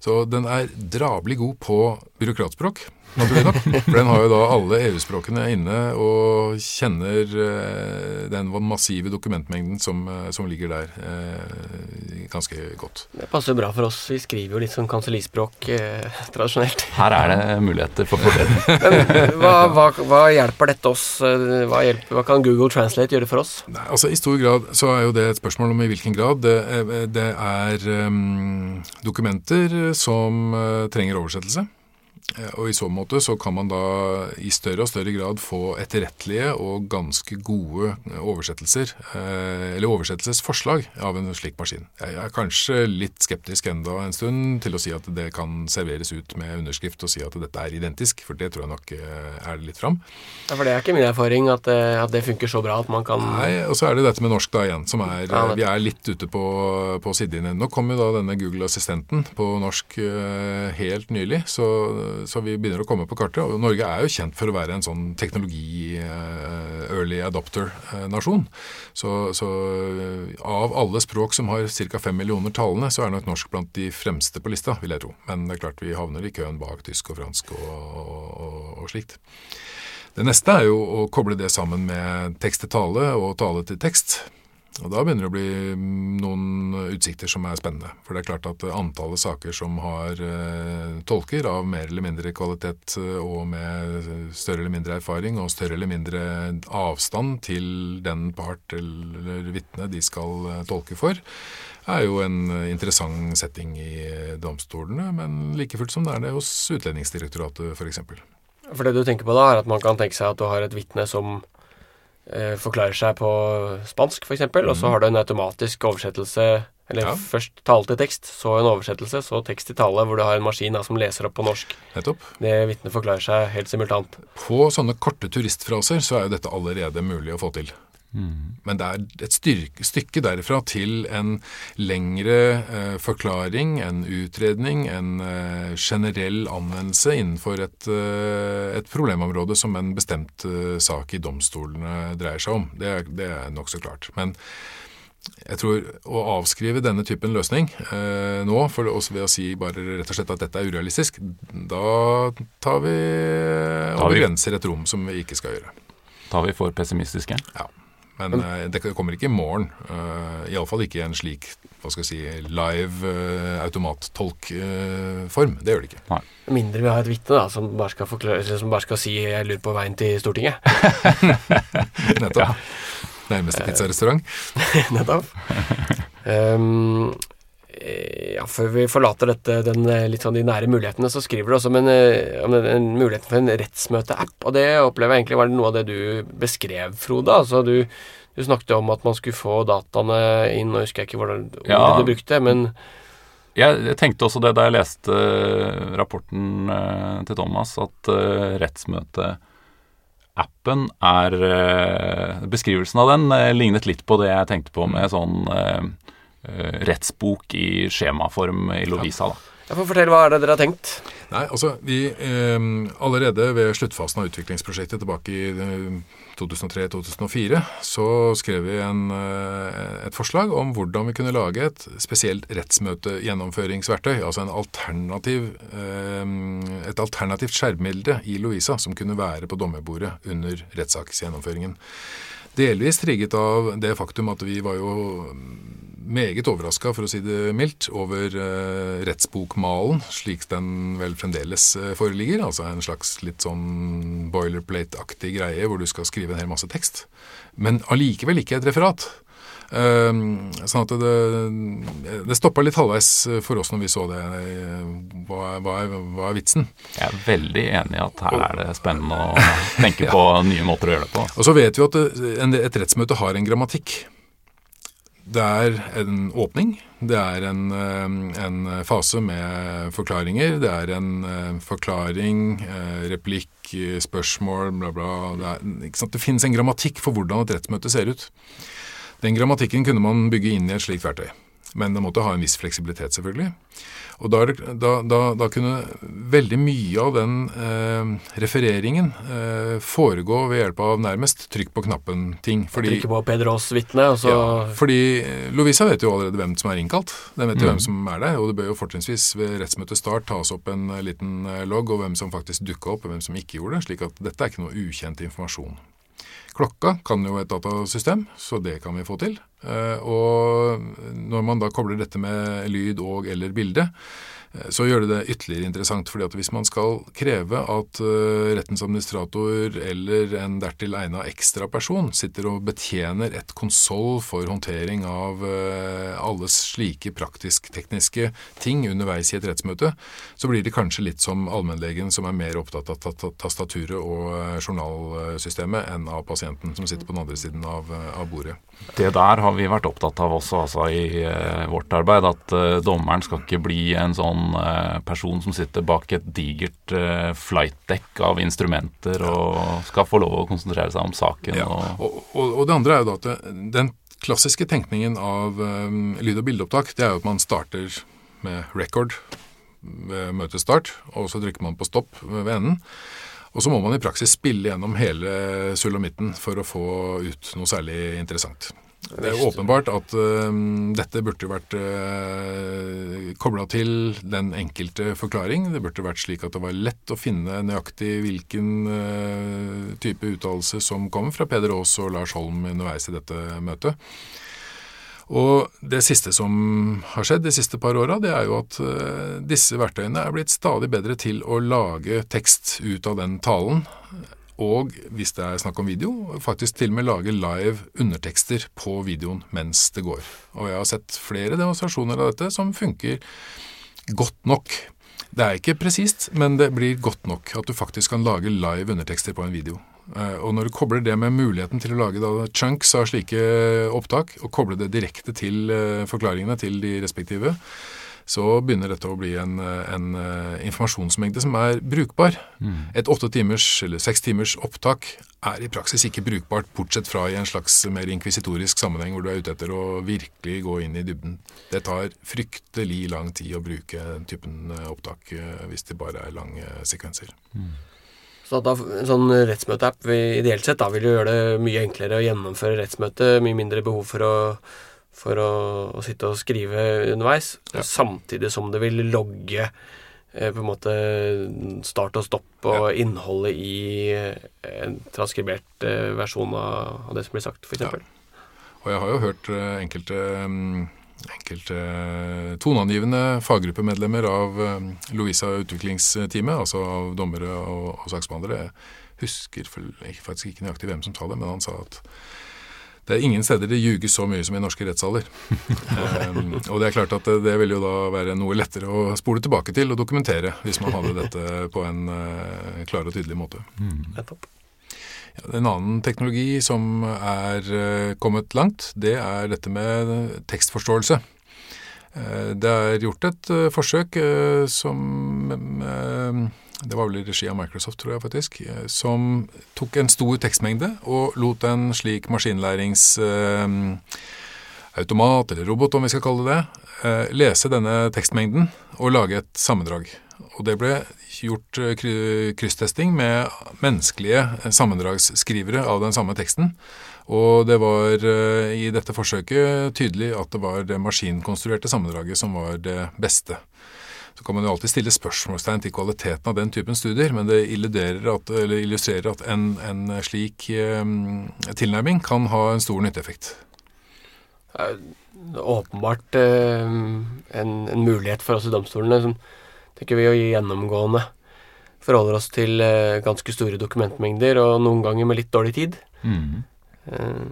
S5: Så den er drabelig god på byråkratspråk naturlig nok. For den har jo da alle EU-språkene inne og kjenner eh, den massive dokumentmengden som, eh, som ligger der eh, ganske godt.
S2: Det passer bra for oss. Vi skriver jo litt sånn kansellispråk eh, tradisjonelt.
S4: Her er det muligheter for forbedring. *laughs*
S2: Men hva, hva, hva, hjelper dette oss? Hva, hjelper, hva, kan Google Translate gjøre for oss?
S5: Nei, altså I stor grad så er jo det et spørsmål om i hvilken grad. Det, det er um, dokumenter som uh, trenger oversettelse. Eh, og I så måte så kan man da i større og større grad få etterrettelige og ganske gode oversettelser, eh, eller oversettelsesforslag, av en slik maskin. Jeg er kanskje litt skeptisk enda en stund til å si at det kan serveres ut med underskrift og si at dette er identisk, for det tror jeg nok er er litt fram.
S2: Ja, For det er ikke min erfaring at, at det funker så bra at man kan
S5: Nei, og så er det dette med norsk da igjen, som er ja, Vi er litt ute på, på sidelinjen. Nå kom jo da denne Google-assistenten på norsk helt nylig, så så vi begynner å komme på kartet. Og Norge er jo kjent for å være en sånn teknologi-early adopter-nasjon. Så, så, av alle språk som har ca. fem millioner talende, så er nok norsk blant de fremste på lista, vil jeg tro. Men det er klart vi havner i køen bak tysk og fransk og, og, og slikt. Det neste er jo å koble det sammen med tekst til tale og tale til tekst. Og Da begynner det å bli noen utsikter som er spennende. For det er klart at antallet saker som har uh, tolker av mer eller mindre kvalitet uh, og med større eller mindre erfaring og større eller mindre avstand til den part eller vitne de skal uh, tolke for, er jo en interessant setting i domstolene, men like fullt som det er det hos Utlendingsdirektoratet f.eks. For,
S2: for det du tenker på da, er at man kan tenke seg at du har et vitne som eh, forklarer seg på spansk, f.eks., mm. og så mhm. har du en automatisk oversettelse eller ja. først tale til tekst, så en oversettelse, så tekst til tale, hvor du har en maskin da, som leser opp på norsk.
S5: Nettopp.
S2: Det vitnet forklarer seg helt simultant.
S5: På sånne korte turistfraser så er jo dette allerede mulig å få til. Men det er et styrke, stykke derfra til en lengre eh, forklaring, en utredning, en eh, generell anvendelse innenfor et, eh, et problemområde som en bestemt eh, sak i domstolene dreier seg om. Det det er nokså klart. Men jeg tror å avskrive denne typen løsning eh, nå, for også ved å si bare rett og slett at dette er urealistisk, da tar vi og begrenser et rom som vi ikke skal gjøre.
S4: Tar vi for pessimistiske?
S5: Ja. Men eh, det kommer ikke i morgen. Uh, Iallfall ikke i en slik hva skal jeg si, live uh, automattolkform. det gjør det ikke.
S2: Med Mindre vi har et vitne da, som bare skal, forklare, eller som bare skal si 'jeg lurer på veien til Stortinget'. *laughs*
S5: Nettopp. Nærmeste pizzarestaurant. *laughs*
S2: Nettopp. Um, *laughs* ja, før vi forlater dette, den, eh, litt sånn de nære mulighetene, så skriver du også om en, eh, om den, en mulighet for en rettsmøteapp. Og det opplever jeg egentlig var noe av det du beskrev, Frode. Altså du, du snakket om at man skulle få dataene inn, og husker jeg ikke hvordan
S4: Ja.
S2: du brukte, men
S4: Jeg, jeg tenkte også det da jeg leste eh, rapporten eh, til Thomas, at uh, rettsmøteappen er eh, Beskrivelsen av den eh, lignet litt på det jeg tenkte på med sånn eh, eh, rettsbok i skjemaform i Lovisa. da.
S2: jeg får fortelle hva er det dere har tenkt.
S5: Nei, altså vi eh, Allerede ved sluttfasen av utviklingsprosjektet tilbake i eh, 2003-2004 så skrev vi en, eh, et forslag om hvordan vi kunne lage et spesielt rettsmøtegjennomføringsverktøy. Altså en alternativ, eh, et alternativt skjermbilde i Lovisa som kunne være på dommerbordet under rettssaksgjennomføringen. Delvis trigget av det faktum at vi var jo meget overraska, for å si det mildt, over eh, rettsbokmalen, slik den vel fremdeles eh, foreligger. Altså en slags litt sånn boilerplate-aktig greie hvor du skal skrive en hel masse tekst. Men allikevel ikke et referat. Eh, sånn at det, det stoppa litt halvveis for oss når vi så det. Eh, Hva, hva, hva er vitsen?
S4: Jeg er veldig enig i at her er det spennende å tenke *laughs* på nye måter å gjøre det på.
S5: Og så vet vi at et rettsmøte har en grammatikk. Det er en åpning, det er en, eh, en fase med forklaringer, det er en eh, forklaring, eh, replikk, eh, spørsmål, bla, bla. Det, er, det finnes en grammatikk for hvordan et rettsmøte ser ut. Den grammatikken kunne man bygge inn i et slikt verktøy, men det måtte ha en viss fleksibilitet, selvfølgelig. Og da, da, da, da kunne veldig mye av den eh, refereringen eh, foregå ved hjelp av nærmest trykk på knappen-ting.
S2: Trykke på Peder Aas-vitne, og så
S5: ja, fordi Lovisa vet jo allerede hvem som er innkalt. Den vet jo hvem som er der, og det bør jo fortrinnsvis ved rettsmøtet start tas opp en liten eh, logg og hvem som faktisk dukka opp, og hvem som ikke gjorde det. slik at dette er ikke noe ukjent informasjon. Klokka kan jo et datasystem, så det kan vi få til. Eh, Og når man da kobler dette med lyd og eller bilde, så gjør det det ytterligere interessant. fordi at hvis man skal kreve at eh, rettens administrator eller en dertil egna ekstraperson sitter og betjener et konsoll for håndtering av eh, alle slike praktisk-tekniske ting underveis i et rettsmøte, så blir det kanskje litt som allmennlegen som er mer opptatt av ta- ta- tastaturet og eh, journalsystemet enn av pasienten som sitter på den andre siden av, eh, av bordet.
S4: Det der har vi vært opptatt av også altså, i eh, vårt arbeid. At eh, dommeren skal ikke bli en sånn eh, person som sitter bak et digert uh, flightdekk av instrumenter og skal få lov å konsentrere seg om saken.
S5: Ja.
S4: Og,
S5: Og, og, det andre er jo da at den klassiske tenkningen av um, lyd- og bildeopptak, det er jo at man starter med record ved møtestart, og så trykker man på stopp ved enden. Og så må man i praksis spille gjennom hele sulamitten for å få ut noe særlig interessant. Det er åpenbart at uh, dette burde vært uh, kobla til den enkelte forklaring. Det burde vært slik at det var lett å finne nøyaktig hvilken uh, type uttalelse som kom fra Peder Aas og Lars Holm underveis i dette møtet. Og det siste som har skjedd de siste par åra, det er jo at disse verktøyene er blitt stadig bedre til å lage tekst ut av den talen. Og hvis det er snakk om video, faktisk til og med lage live undertekster på videoen mens det går. Og jeg har sett flere demonstrasjoner av dette som funker godt nok. Det er ikke presist, men det blir godt nok at du faktisk kan lage live undertekster på en video. Eh, Og når du kobler det med muligheten til å lage da chunks av slike opptak, og koble det direkte til eh, forklaringene til de respektive, så begynner dette å bli en, en eh, informasjonsmengde som er brukbar. Et åtte timers eller seks timers opptak er i praksis ikke brukbart, bortsett fra i en slags mer inkvisitorisk sammenheng hvor du er ute etter å virkelig gå inn i dybden. Det tar fryktelig lang tid å bruke den typen eh, opptak eh, hvis det bare er lange sekvenser.
S2: Så da, en sånn rettsmøteapp ideelt sett da vil jo gjøre det mye enklere å gjennomføre rettsmøte, mye mindre behov for å, for å, å sitte og skrive underveis,
S5: Ja.
S2: samtidig som det vil logge eh, på en måte start og stopp og innholdet i eh, en transkribert eh, versjon av, det som blir sagt, f.eks.
S5: Ja. Og jeg har jo hørt eh, enkelte, um enkelte eh, toneangivende faggruppemedlemmer av Lovisa utviklingsteamet, altså av dommere og, og saksbehandlere. Jeg husker faktisk ikke nøyaktig hvem som sa det, men han sa at det er ingen steder det ljuges så mye som i norske rettssaler. um, *laughs* og det er klart at det, det vil jo da være noe lettere å spole tilbake til og dokumentere hvis man hadde dette på en uh, klar og tydelig måte.
S2: Mm.
S5: Ja, En annen teknologi som er uh, kommet langt, det er dette med tekstforståelse. Eh, Det er gjort et eh, forsøk som som eh, Det var vel i regi av Microsoft, tror jeg faktisk. eh, Som tok en stor tekstmengde og lot en slik maskinlæringsautomat, eller robot om vi skal kalle det det, eh, lese denne tekstmengden og lage et sammendrag. Og det ble gjort eh, krysstesting med menneskelige eh, sammendragsskrivere av den samme teksten. Og det var eh, i dette forsøket tydelig at det var det maskinkonstruerte sammendraget som var det beste. Så kan man jo alltid stille spørsmålstegn til kvaliteten av den typen studier, men det illustrerer at, eller illustrerer at en, en slik eh, tilnærming kan ha en stor nytteeffekt.
S2: åpenbart eh, en, en mulighet for oss i domstolene, som tenker vi å gjennomgående forholder oss til eh, ganske store dokumentmengder, og noen ganger med litt dårlig tid.
S4: Mm.
S2: Eh,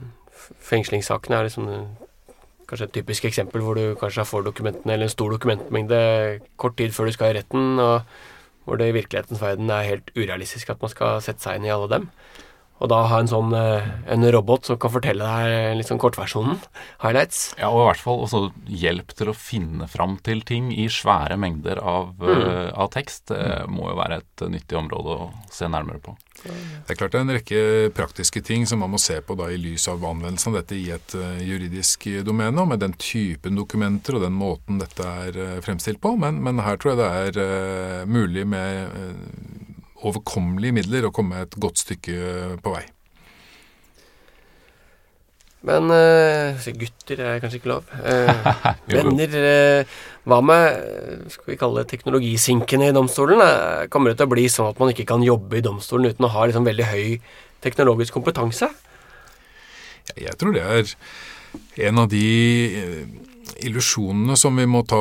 S2: Fengslingssakene er liksom eh, kanskje et typisk eksempel hvor du kanskje får dokumentene, eller en stor dokumentmengde kort tid før du skal i retten, og hvor det i virkelighetens verden er helt urealistisk at man skal sette seg inn i alle dem. Og da ha en sånn eh, en robot som kan fortelle deg litt sånn kortversjonen, highlights.
S4: Ja, og i hvert fall også hjelp til å finne fram til ting i svære mengder av, mm. av tekst. Det må jo være et eh, nyttig område å se nærmere på.
S5: Det er klart det er en rekke praktiske ting som man må se på da i lys av anvendelsen av dette i et eh, juridisk domene, og med den typen dokumenter og den måten dette er eh, fremstilt på. Men, men her tror jeg det er eh, mulig med eh, overkommelige midler å komme et godt stykke på vei.
S2: Men uh, gutter er kanskje ikke lov. *laughs*
S4: Jo.
S2: venner, uh, hva med skal vi kalle det teknologisinkene i domstolen? Kommer det til å bli sånn at man ikke kan jobbe i domstolen uten å ha liksom veldig høy teknologisk kompetanse?
S5: Jeg tror det er en av de illusjonene som vi må ta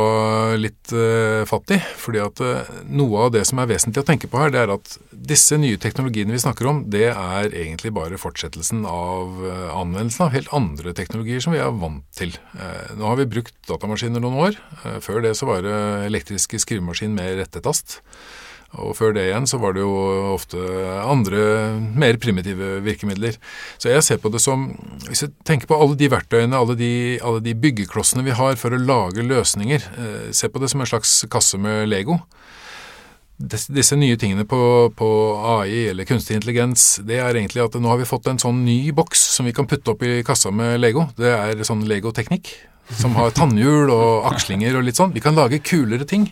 S5: litt eh, fatt i. fordi at eh, noe av det som er vesentlig å tenke på her, det er at disse nye teknologiene vi snakker om, det er egentlig bare fortsettelsen av eh, anvendelsen av helt andre teknologier som vi er vant til. Nå har vi brukt datamaskiner noen år. Før det så var det elektriske skrivemaskin med rettetast. Og før det igjen så var det jo ofte andre, mer primitive virkemidler. Så jeg ser på det som Hvis jeg tenker på alle de verktøyene, alle de, alle de byggeklossene vi har for å lage løsninger, eh, se på det som en slags kasse med Lego. Des, disse nye tingene på, på AI eller kunstig intelligens, det er egentlig at nå har vi fått en sånn ny boks som vi kan putte opp i kassa med Lego. Det er sånn Lego-teknikk. Som har tannhjul og akslinger og litt sånn. Vi kan lage kulere ting.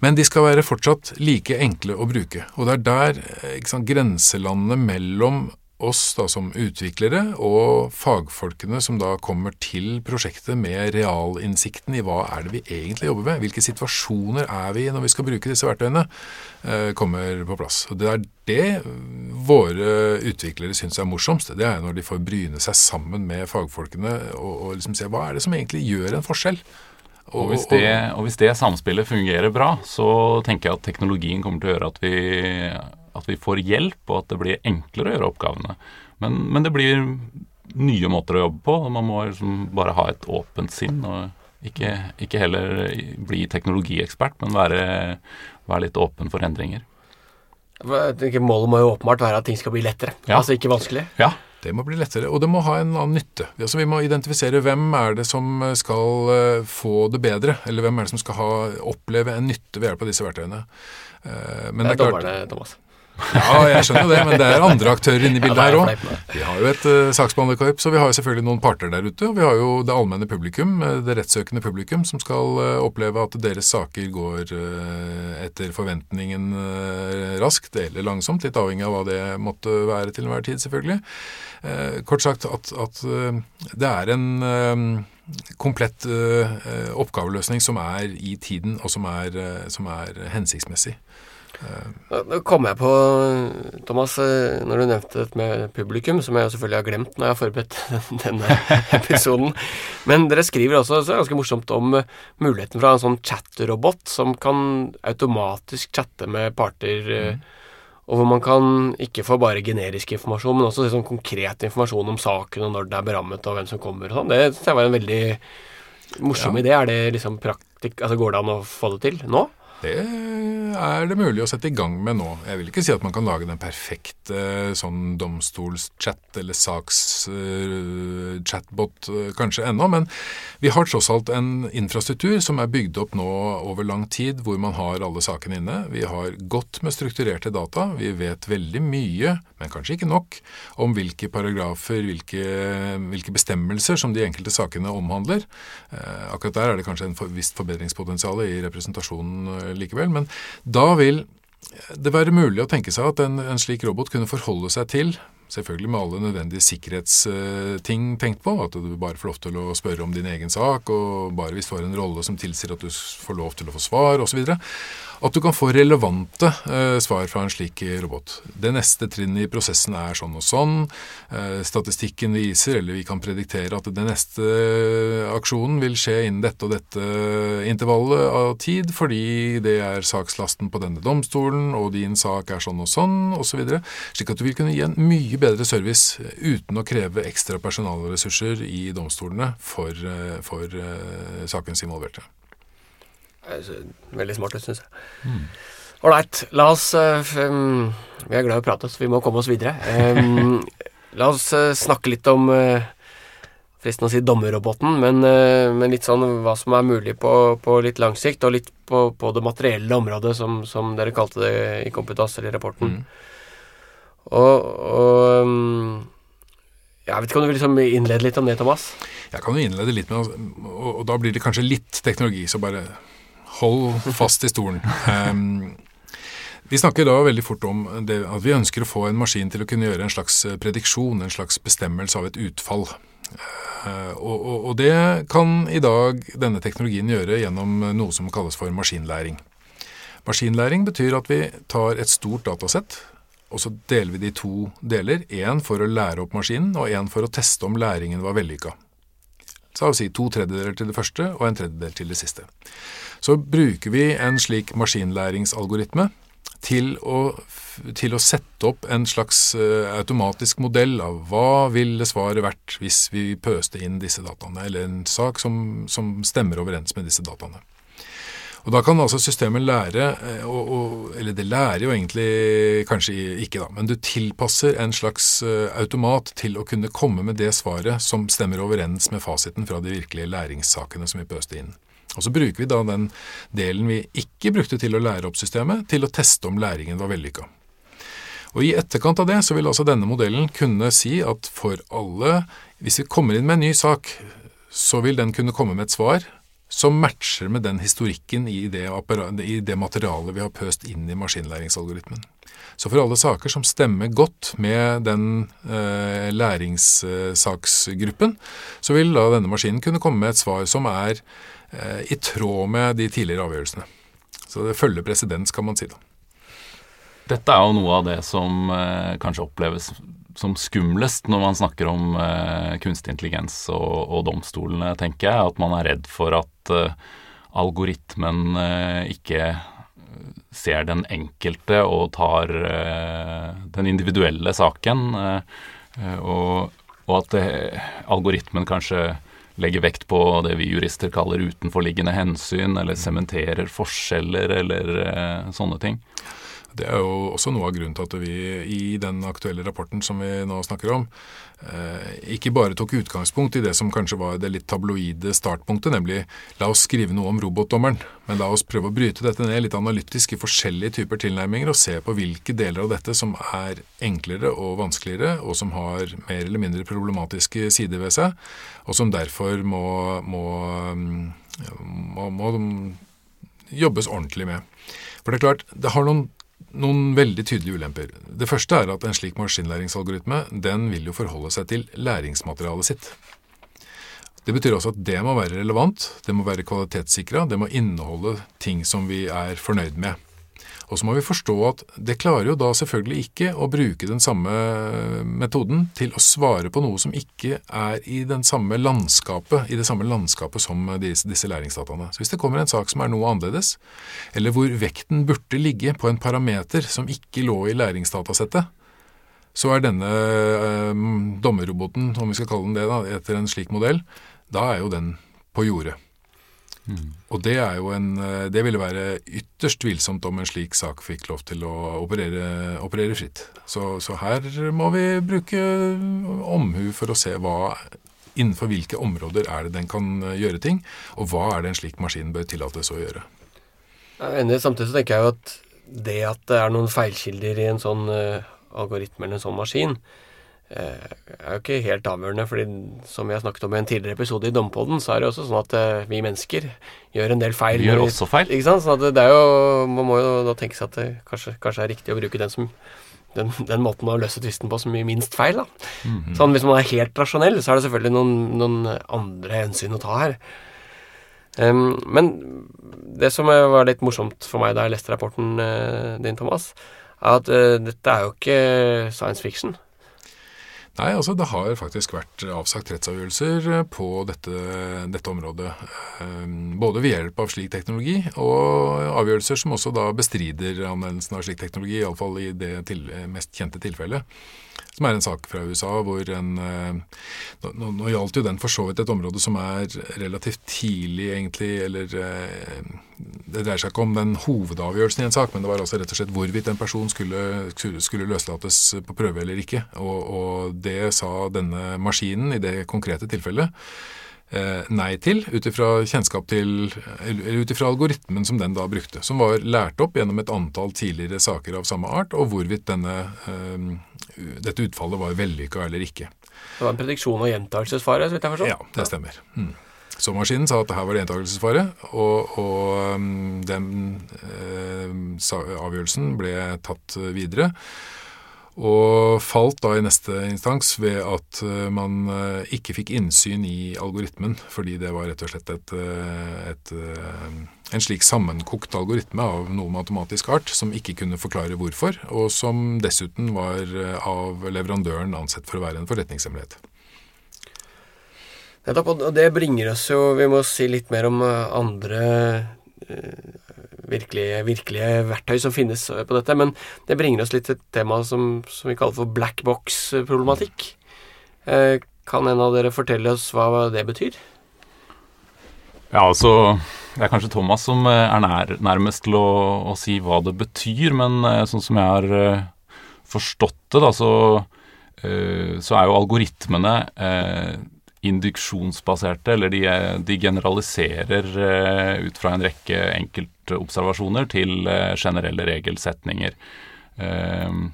S5: Men de skal være fortsatt like enkle å bruke. Og det er der eh, sant, grenselandene mellom oss da som utviklere og fagfolkene som da kommer til prosjektet med realinnsikten i hva er det vi egentlig jobber med, hvilke situasjoner er vi i når vi skal bruke disse verktøyene, eh, kommer på plass. Og Det er det våre utviklere syns er morsomst. Det er når de får bryne seg sammen med fagfolkene og, og liksom se hva er det som egentlig gjør en forskjell.
S4: Og hvis, det, og hvis det samspillet fungerer bra, så tenker jeg at teknologien kommer til å gjøre at vi, at vi får hjelp, og at det blir enklere å gjøre oppgavene. Men, men det blir nye måter å jobbe på, og man må liksom bare ha et åpent sinn. og ikke, ikke heller bli teknologiekspert, men være, være litt åpen for endringer.
S2: Jeg tenker Målet må jo åpenbart være at ting skal bli lettere,
S4: Ja.
S2: altså ikke vanskelig.
S4: Ja,
S5: Det må bli lettere, og det må ha en annen nytte. Altså, vi må identifisere hvem er det som skal eh, få det bedre, eller hvem er det som skal ha, oppleve en nytte ved hjelp av disse verktøyene. Eh, Men
S2: Det
S5: det
S2: er
S5: er klart,
S2: dommerne, Thomas.
S5: Ja, jeg skjønner jo det, men det er andre aktører inne i bildet
S2: er
S5: her òg. Vi har jo et uh, saksbehandlerkorps, og vi har jo selvfølgelig noen parter der ute. Og vi har jo det allmenne publikum, eh, det rettssøkende publikum, som skal uh, oppleve at deres saker går uh, etter forventningen raskt eller langsomt, litt avhengig av hva det måtte være til enhver tid, selvfølgelig. Kort sagt at, at det er en komplett oppgaveløsning som er i tiden, og som er, som er hensiktsmessig.
S2: Nå kom jeg på, Thomas, eh, når du nevnte dette med publikum, som jeg selvfølgelig har glemt når jeg har forberedt *laughs* denne episoden. Men dere skriver også så er det ganske morsomt om eh, muligheten fra en sånn chat-robot som kan automatisk chatte med parter, mm. og hvor man kan ikke få bare generisk informasjon, men også sånn konkret informasjon om saken og når det er berammet og hvem som kommer og sånn. Det synes jeg var en veldig morsom idé. Er det liksom praktikk, Altså går det an å få det til nå?
S5: Det er det mulig å sette i gang med nå. Jeg vil ikke si at man kan lage den perfekte sånn domstolschat eller sakschatbot kanskje ennå, men vi har tross alt en infrastruktur som er bygd opp nå over lang tid, hvor man har alle sakene inne. Vi har godt med strukturerte data. Vi vet veldig mye, men kanskje ikke nok, om hvilke paragrafer, hvilke, hvilke bestemmelser som de enkelte sakene omhandler. Eh, akkurat der er det kanskje en visst forbedringspotensial i representasjonen eh, likevel, men da vil det være mulig å tenke seg at en, en slik robot kunne forholde seg til Selvfølgelig med alle nødvendige sikkerhetsting tenkt på. At du bare får lov til å spørre om din egen sak, og bare hvis du har en rolle som tilsier at du får lov til å få svar, osv. At du kan få relevante eh, svar fra en slik robot. Det neste trinnet i prosessen er sånn og sånn. Eh, statistikken viser, eller vi kan prediktere, at den neste aksjonen vil skje innen dette og dette intervallet av tid, fordi det er sakslasten på denne domstolen, og din sak er sånn og sånn, osv. Slik at du vil kunne gi en mye bedre service eh, uten å kreve ekstra personalressurser i domstolene for, eh, for eh, sakens involverte.
S2: Er Veldig smart syns jeg. Ålreit, la oss um, Vi er glad i å prate, så vi må komme oss videre. Um, *laughs* la oss uh, snakke litt om uh, Fristende å si dommerroboten, men, uh, men litt sånn hva som er mulig på, på litt lang sikt, og litt på, på det materielle området, som, som dere kalte det i Komputas, eller i rapporten. Og, og um, Jeg vet ikke om du vil liksom innlede litt om det, Thomas?
S5: Jeg kan jo innlede litt med, og, og da blir det kanskje litt teknologi, så bare hold fast i stolen. Um, vi snakker da veldig fort om det, at vi ønsker å få en maskin til å kunne gjøre en slags eh, prediksjon, en slags bestemmelse av et utfall. Eh, og, og, og det kan i dag denne teknologien gjøre gjennom noe som kalles for maskinlæring. Maskinlæring betyr at vi tar et stort datasett, og så deler vi det i to deler. Én for å lære opp maskinen, og én for å teste om læringen var vellykka. Så har vi si to tredjedeler til det første og en tredjedel til det siste. Så bruker vi en slik maskinlæringsalgoritme til å, til å sette opp en slags eh, automatisk modell av hva ville svaret vært hvis vi pøste inn disse dataene, eller en sak som, som stemmer overens med disse dataene. Og Da kan altså systemet lære, eh, og, og, eller det lærer jo egentlig kanskje ikke, da, men du tilpasser en slags eh, automat til å kunne komme med det svaret som stemmer overens med fasiten fra de virkelige læringssakene som vi pøste inn. Og Så bruker vi da den delen vi ikke brukte til å lære opp systemet, til å teste om læringen var vellykka. Og I etterkant av det så vil altså denne modellen kunne si at for alle, hvis vi kommer inn med en ny sak, så vil den kunne komme med et svar som matcher med den historikken i det, i det materialet vi har pøst inn i maskinlæringsalgoritmen. Så for alle saker som stemmer godt med den eh, læringssaksgruppen, så vil da denne maskinen kunne komme med et svar som er eh, i tråd med de tidligere avgjørelsene. Så det følger presedens, kan man si da.
S4: Dette er jo noe av det som eh, kanskje oppleves som skumlest når man snakker om eh, kunstig intelligens og, og domstolene, tenker jeg. At man er redd for at eh, algoritmen eh, ikke ser den enkelte og tar eh, den individuelle saken. eh, eh, og, og at algoritmen kanskje legger vekt på det vi jurister kaller utenforliggende hensyn, eller sementerer forskjeller, eller eh, sånne ting.
S5: Det er jo også noe av grunnen til at vi i den aktuelle rapporten som vi nå snakker om, eh, ikke bare tok utgangspunkt i det som kanskje var det litt tabloide startpunktet, nemlig la oss skrive noe om robotdommeren, men la oss prøve å bryte dette ned litt analytisk i forskjellige typer tilnærminger og se på hvilke deler av dette som er enklere og vanskeligere, og som har mer eller mindre problematiske sider ved seg, og som derfor må, må, må, må jobbes ordentlig med. For det er klart, det har noen noen veldig tydelige ulemper. Det første er at en slik maskinlæringsalgoritme den vil jo forholde seg til læringsmaterialet sitt. Det betyr også at det må være relevant, det må være kvalitetssikra, det må inneholde ting som vi er fornøyd med. Og så må vi forstå at det klarer jo da selvfølgelig ikke å bruke den samme metoden til å svare på noe som ikke er i, samme i det samme landskapet som disse, disse læringsdataene. Så hvis det kommer en sak som er noe annerledes, eller hvor vekten burde ligge på en parameter som ikke lå i læringsdatasettet, så er denne eh, dommerroboten, om vi skal kalle den det, da, etter en slik modell, da er jo den på jordet. Og det er jo en eh, Det ville være ytterst tvilsomt om en slik sak fikk lov til å operere, operere fritt. Så, så, her må vi bruke omhu for å se hva innenfor hvilke områder er det den kan gjøre ting, og hva er det en slik maskin bør tillates å gjøre.
S2: Enig, samtidig så tenker jeg jo at det at det er noen feilkilder i en sånn uh, algoritme eller en sånn maskin, Eh, er jo ikke helt avgjørende, fordi som vi har snakket om i en tidligere episode i Dompodden, så er det også sånn at eh, vi mennesker gjør en del feil.
S4: Vi gjør også feil.
S2: Ikke sant? Sånn at det, er jo, Man må jo da tenke seg at det kanskje, kanskje er riktig å bruke den, som, den, den måten å løse tvisten på som gir minst feil. da. Mm -hmm. Sånn Hvis man er helt rasjonell, så er det selvfølgelig noen, noen andre hensyn å ta her. Um, men det som var litt morsomt for meg da jeg leste rapporten uh, din, Thomas, er at uh, dette er jo ikke science fiction.
S5: Nei, altså det har faktisk vært avsagt rettsavgjørelser eh, på dette, dette, området. Eh, både ved hjelp av slik teknologi, og avgjørelser som også da bestrider anvendelsen av slik teknologi, iallfall i det til, mest kjente tilfellet som er en sak fra USA hvor en eh, Nå, nå gjaldt jo den for så vidt et område som er relativt tidlig, egentlig, eller eh, Det dreier seg ikke om den hovedavgjørelsen i en sak, men det var altså rett og slett hvorvidt en person skulle, skulle løslates på prøve eller ikke. Og, og det sa denne maskinen i det konkrete tilfellet eh, nei til, ut ifra kjennskap til Eller ut ifra algoritmen som den da brukte. Som var lært opp gjennom et antall tidligere saker av samme art, og hvorvidt denne, dette utfallet var vellykka eller ikke.
S2: Det var en prediksjon og gjentakelsesfare, så vidt jeg forstår?
S5: Ja, det stemmer. Mm. Så maskinen sa at her var det gjentakelsesfare, og, og um, den eh, avgjørelsen ble tatt videre. Og falt da i neste instans ved at eh, man eh, ikke fikk innsyn i algoritmen, fordi det var rett og slett et, eh, et, en slik sammenkokt algoritme av noe matematisk art som ikke kunne forklare hvorfor, og som dessuten var av leverandøren ansett for å være en forretningshemmelighet.
S2: Nettopp, og det bringer oss jo Vi må si litt mer om andre virkelige, virkelige, verktøy som finnes på dette. Men det bringer oss litt til et tema som, som vi kaller for black box-problematikk. Eh, kan en av dere fortelle oss hva det betyr?
S4: Ja, altså Det er kanskje Thomas som eh, er nær, nærmest til å, å, si hva det betyr, men eh, sånn som jeg har eh, forstått det, da, så, så er jo algoritmene induksjonsbaserte, eller de, de generaliserer ut fra en rekke enkelt observasjoner til eh, generelle regelsetninger. Ehm,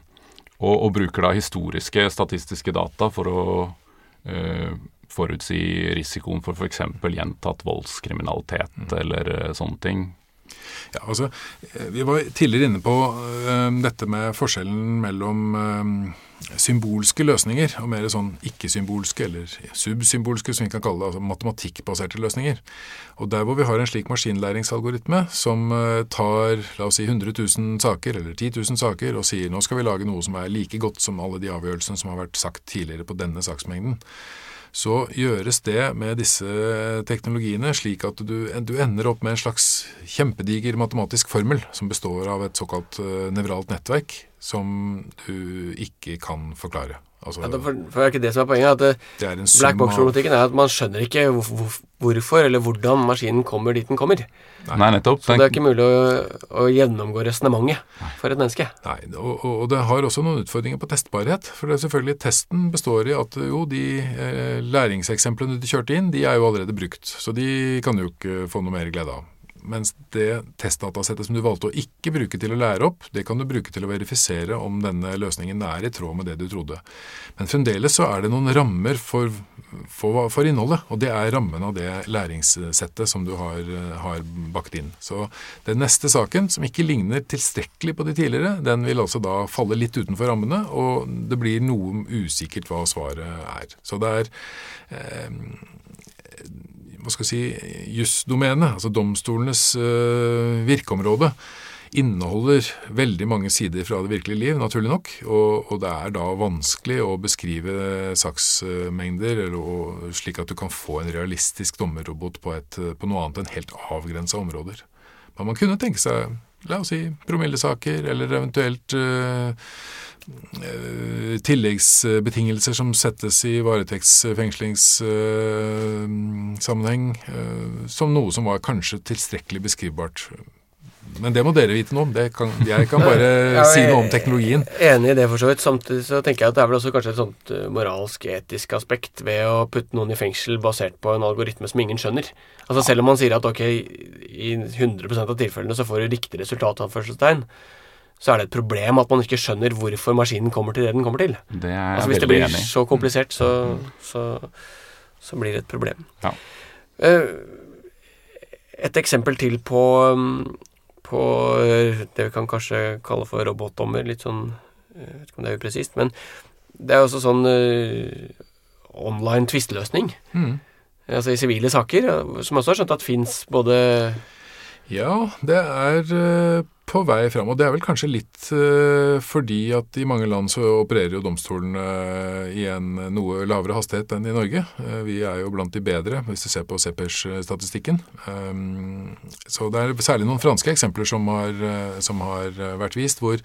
S4: og, og, bruker da historiske statistiske data for å eh, forutsi risikoen for f.eks. gjentatt voldskriminalitet mm. eller eh, sånne ting.
S5: Ja, altså, Vi var tidligere inne på uh, dette med forskjellen mellom uh, symbolske løsninger og mer sånn ikke-symbolske, eller subsymbolske, som vi kan kalle det, altså matematikkbaserte løsninger. Og Der hvor vi har en slik maskinlæringsalgoritme som eh, tar la oss si 100 000 saker, eller 10 000 saker, og sier nå skal vi lage noe som er like godt som alle de avgjørelsene som har vært sagt tidligere på denne saksmengden, så gjøres det med disse teknologiene slik at du, du, ender opp med en slags kjempediger matematisk formel som består av et såkalt uh, nevralt nettverk som du ikke kan forklare. Altså,
S2: Ja, for, for det er ikke det som er poenget. At det,
S5: det er
S2: black box-problematikken er at man skjønner ikke hvor, hvor, hvorfor eller hvordan maskinen kommer dit den kommer.
S4: Nei, nettopp.
S2: Så det er ikke mulig å, å gjennomgå resonnementet for et menneske.
S5: Nei, og og det har også noen utfordringer på testbarhet. For det er selvfølgelig testen består i at jo, de eh, læringseksemplene du kjørte inn, de er jo allerede brukt. Så de kan du jo ikke få noe mer glede av. Mens det testdatasettet som du valgte å ikke bruke til å lære opp, det kan du bruke til å verifisere om denne løsningen er i tråd med det du trodde. Men fremdeles så er det noen rammer for, for, for innholdet, og det er rammen av det læringssettet som du har, har bakt inn. Så den neste saken, som ikke ligner tilstrekkelig på de tidligere, den vil altså da falle litt utenfor rammene, og det blir noe usikkert hva svaret er. Så det er eh, hva skal si, jusdomenet, altså domstolenes øh, virkeområde, inneholder veldig mange sider fra det virkelige liv, naturlig nok. Og, og det er da vanskelig å beskrive saksmengder eller, slik at du kan få en realistisk dommerrobot på, et, på noe annet enn helt avgrensa områder. Men man kunne tenke seg, la oss si, promillesaker, eller eventuelt uh, tilleggsbetingelser som settes i varetektsfengslingssammenheng, uh, som noe som var kanskje tilstrekkelig beskrivbart. Men det må dere vite noe om. Det kan, jeg kan *laughs* bare
S2: Ja,
S5: si noe om teknologien.
S2: Enig i det, for så vidt. Samtidig så tenker jeg at det er vel også kanskje et sånt eh, moralsk, etisk aspekt ved å putte noen i fengsel basert på en algoritme som ingen skjønner. Altså Selv om man sier at ok, i 100% av tilfellene så får du riktig resultat, anførselstegn, så er det et problem at man ikke skjønner hvorfor maskinen kommer til det den kommer til.
S4: Det er
S2: Altså Hvis det blir
S4: enig
S2: så komplisert, så, så, så blir det et problem.
S4: Ja.
S2: Uh, Et eksempel til på, um, på eh, det vi kan kanskje kalle for robotdommer, litt sånn Jeg vet ikke om det er upresist, men det er også sånn uh, online tvisteløsning.
S5: Mm.
S2: Altså i sivile saker, eh, som også har skjønt at fins både
S5: Ja, det er eh, på vei fram. Og det er vel kanskje litt uh, fordi at i mange land så opererer jo domstolene i en noe lavere hastighet enn i Norge. Uh, Vi er jo blant de bedre, hvis du ser på CPERS-statistikken. Um, Så det er særlig noen franske eksempler som har, eh, som har eh, vært vist, hvor eh,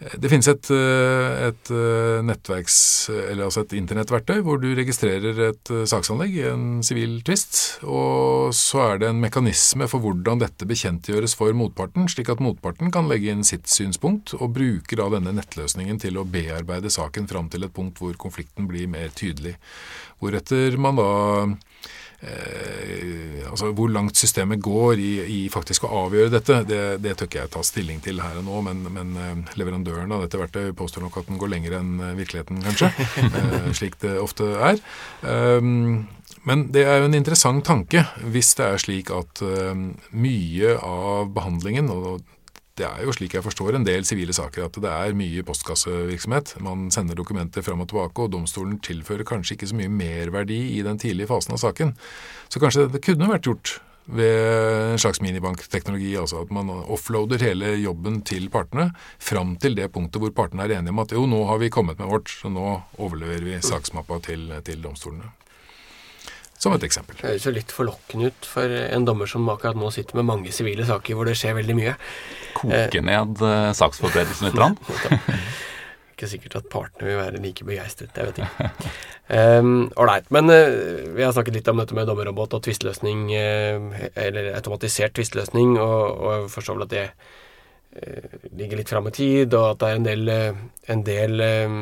S5: det finnes et, eh, et eh, nettverks, eller altså et internettverktøy hvor du registrerer et eh, saksanlegg i en sivil tvist, og så er det en mekanisme for hvordan dette bekjentgjøres for motparten, slik at motparten kan legge inn sitt synspunkt, og bruker da denne nettløsningen til å bearbeide saken fram til et punkt hvor konflikten blir mer tydelig. Hvoretter man da Eh, altså Hvor langt systemet går i, i faktisk å avgjøre dette, det, det tør ikke jeg ta stilling til her og nå, men, men eh, leverandøren av dette verktøyet påstår nok at den går lenger enn eh, virkeligheten, kanskje. *laughs* eh, slik det ofte er. Um, men det er jo en interessant tanke hvis det er slik at uh, mye av behandlingen, og det er jo slik jeg forstår en del sivile saker, at det er mye postkassevirksomhet. Man sender dokumenter fram og tilbake, og domstolen tilfører kanskje ikke så mye merverdi i den tidlige fasen av saken. Så kanskje det kunne vært gjort ved en slags minibankteknologi, altså at man offloader hele jobben til partene fram til det punktet hvor partene er enige om at jo, nå har vi kommet med vårt, så nå overleverer vi saksmappa til, til domstolene. Som et eksempel.
S2: Det høres jo litt forlokkende ut for en dommer som akkurat nå sitter med mange sivile saker hvor det skjer veldig mye.
S4: Koke ned eh, saksforberedelsen litt. *laughs*
S2: Ikke sikkert at partene vil være like begeistret, jeg vet ikke. Ålreit. men uh, vi har snakket litt om dette med dommerrobot og tvisteløsning, uh, eller automatisert tvisteløsning, og, og jeg forstår vel at det uh, ligger litt fram i tid, og at det er en del, eh, en del eh,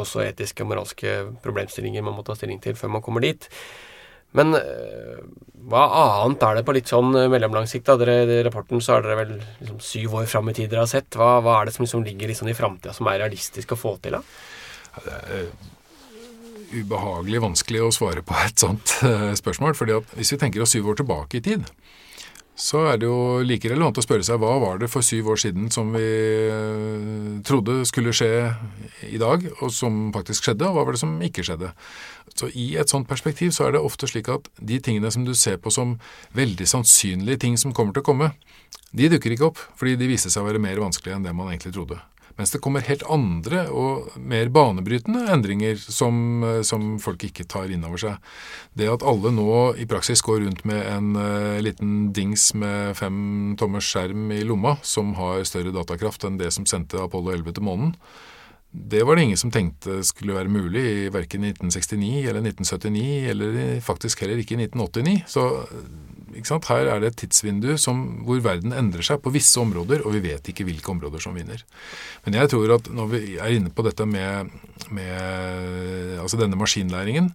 S2: også etiske og moralske problemstillinger man må ta stilling til før man kommer dit. Men eh, hva annet er det på litt sånn eh, mellomlang sikt? I rapporten så er dere vel liksom syv år fram i tid dere har sett. Hva, hva er det som liksom ligger sånn i framtida som er realistisk å få til? da?
S5: Det er ubehagelig vanskelig å svare på et sånt eh, spørsmål. fordi at hvis vi tenker oss syv år tilbake i tid, så er det jo like relevant å spørre seg hva var det for syv år siden som vi eh, trodde skulle skje i dag, og som faktisk skjedde, og hva var det som ikke skjedde. Så I et sånt perspektiv så er det ofte slik at de tingene som du ser på som veldig sannsynlige ting som kommer til å komme, de dukker ikke opp, fordi de viste seg å være mer vanskelige enn det man egentlig trodde. Mens det kommer helt andre og mer banebrytende endringer som, eh, som folk ikke tar inn over seg. Det at alle nå i praksis går rundt med en uh, liten dings med fem tommers skjerm i lomma, som har større datakraft enn det som sendte Apollo 11 til månen, det var det ingen som tenkte skulle være mulig i 1969 eller 1979, eller faktisk heller ikke i 1989. Så her er det et tidsvindu som, hvor verden endrer seg på visse områder, og vi vet ikke hvilke områder som vinner. Men jeg tror at når vi er inne på dette med, med altså denne maskinlæringen,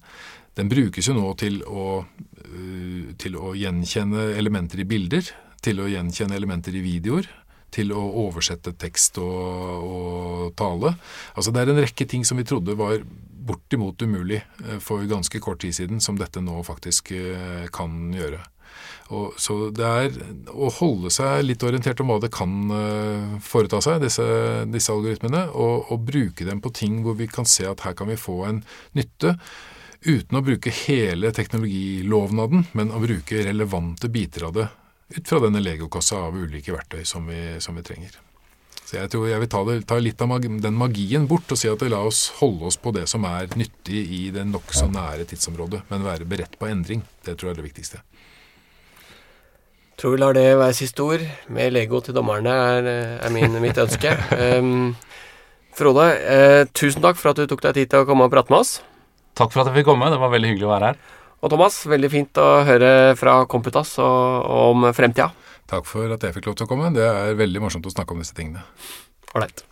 S5: den brukes jo nå til å, øh, til å gjenkjenne elementer i bilder, til å gjenkjenne elementer i videoer, til å oversette tekst og, og tale. Altså Det er en rekke ting som vi trodde var bortimot umulig eh, for ganske kort tid siden, som dette nå faktisk eh, kan gjøre. Og, så det er å holde seg litt orientert om hva det kan eh, foreta seg, disse, disse algoritmene, og, og bruke dem på ting hvor vi kan se at her kan vi få en nytte. Uten å bruke hele teknologilovnaden, men å bruke relevante biter av det ut fra denne legokassa av ulike verktøy som vi, som vi trenger. Så jeg tror jeg vil ta, det, ta litt av mag den magien bort og si at la oss holde oss på det som er nyttig i det nokså nære tidsområdet, men være beredt på endring. Det tror jeg er det viktigste.
S2: Tror vi lar det være siste ord. Med Lego til dommerne er, er min, mitt ønske. Um, *laughs* Frode, eh, tusen takk for at du tok deg tid til å komme og prate med oss.
S4: Takk for at jeg fikk komme. Det var veldig hyggelig å være her.
S2: Og Thomas, veldig fint å høre fra Komputas og, og om fremtida.
S5: Takk for at jeg fikk lov til å komme. Det er veldig morsomt å snakke om disse tingene.
S2: Ålreit.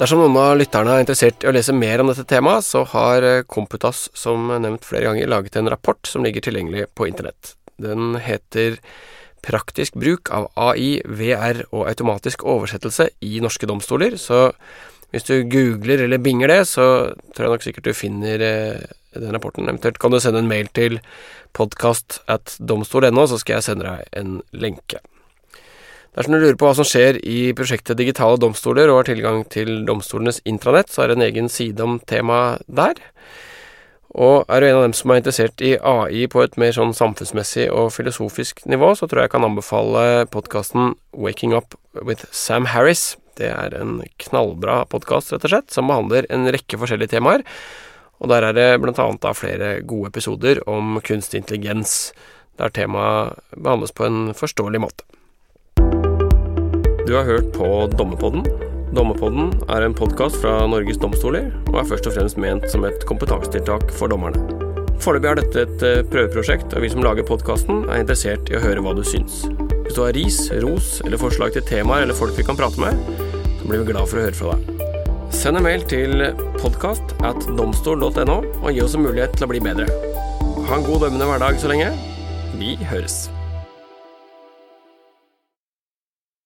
S2: Dersom noen av lytterne er interessert i å lese mer om dette temaet, så har Komputas som nevnt flere ganger laget en rapport som ligger tilgjengelig på internett. Den heter Praktisk bruk av AI, VR og automatisk oversettelse i norske domstoler, så hvis du googler eller binger det, så tror jeg nok sikkert du finner eh, den rapporten. Eventuelt kan du sende en mail til podkast så skal jeg sende deg en lenke. Dersom du lurer på hva som skjer i prosjektet Digitale domstoler og har tilgang til domstolenes intranett, så er det en egen side om temaet der. Og er du en av dem som er interessert i AI på et mer sånn samfunnsmessig og filosofisk nivå, så tror jeg jeg kan anbefale podkasten Waking Up with Sam Harris. Det er en knallbra podkast, rett og slett, som behandler en rekke forskjellige temaer. Og der er det annet da flere gode episoder om kunstig intelligens, der temaet behandles på en forståelig måte. Du har hørt på Dommepodden. Dommepodden er en podkast fra Norges domstoler, og er først og fremst ment som et kompetansetiltak for dommerne. Foreløpig er dette et eh, prøveprosjekt, og vi som lager podkasten, er interessert i å høre hva du syns. Hvis du har ris, ros eller forslag til temaer eller folk vi kan prate med, blir vi glad for å høre fra deg. Send en mail til podkast og gi oss en mulighet til å bli bedre. Ha en god dømmende hverdag så lenge. Vi høres.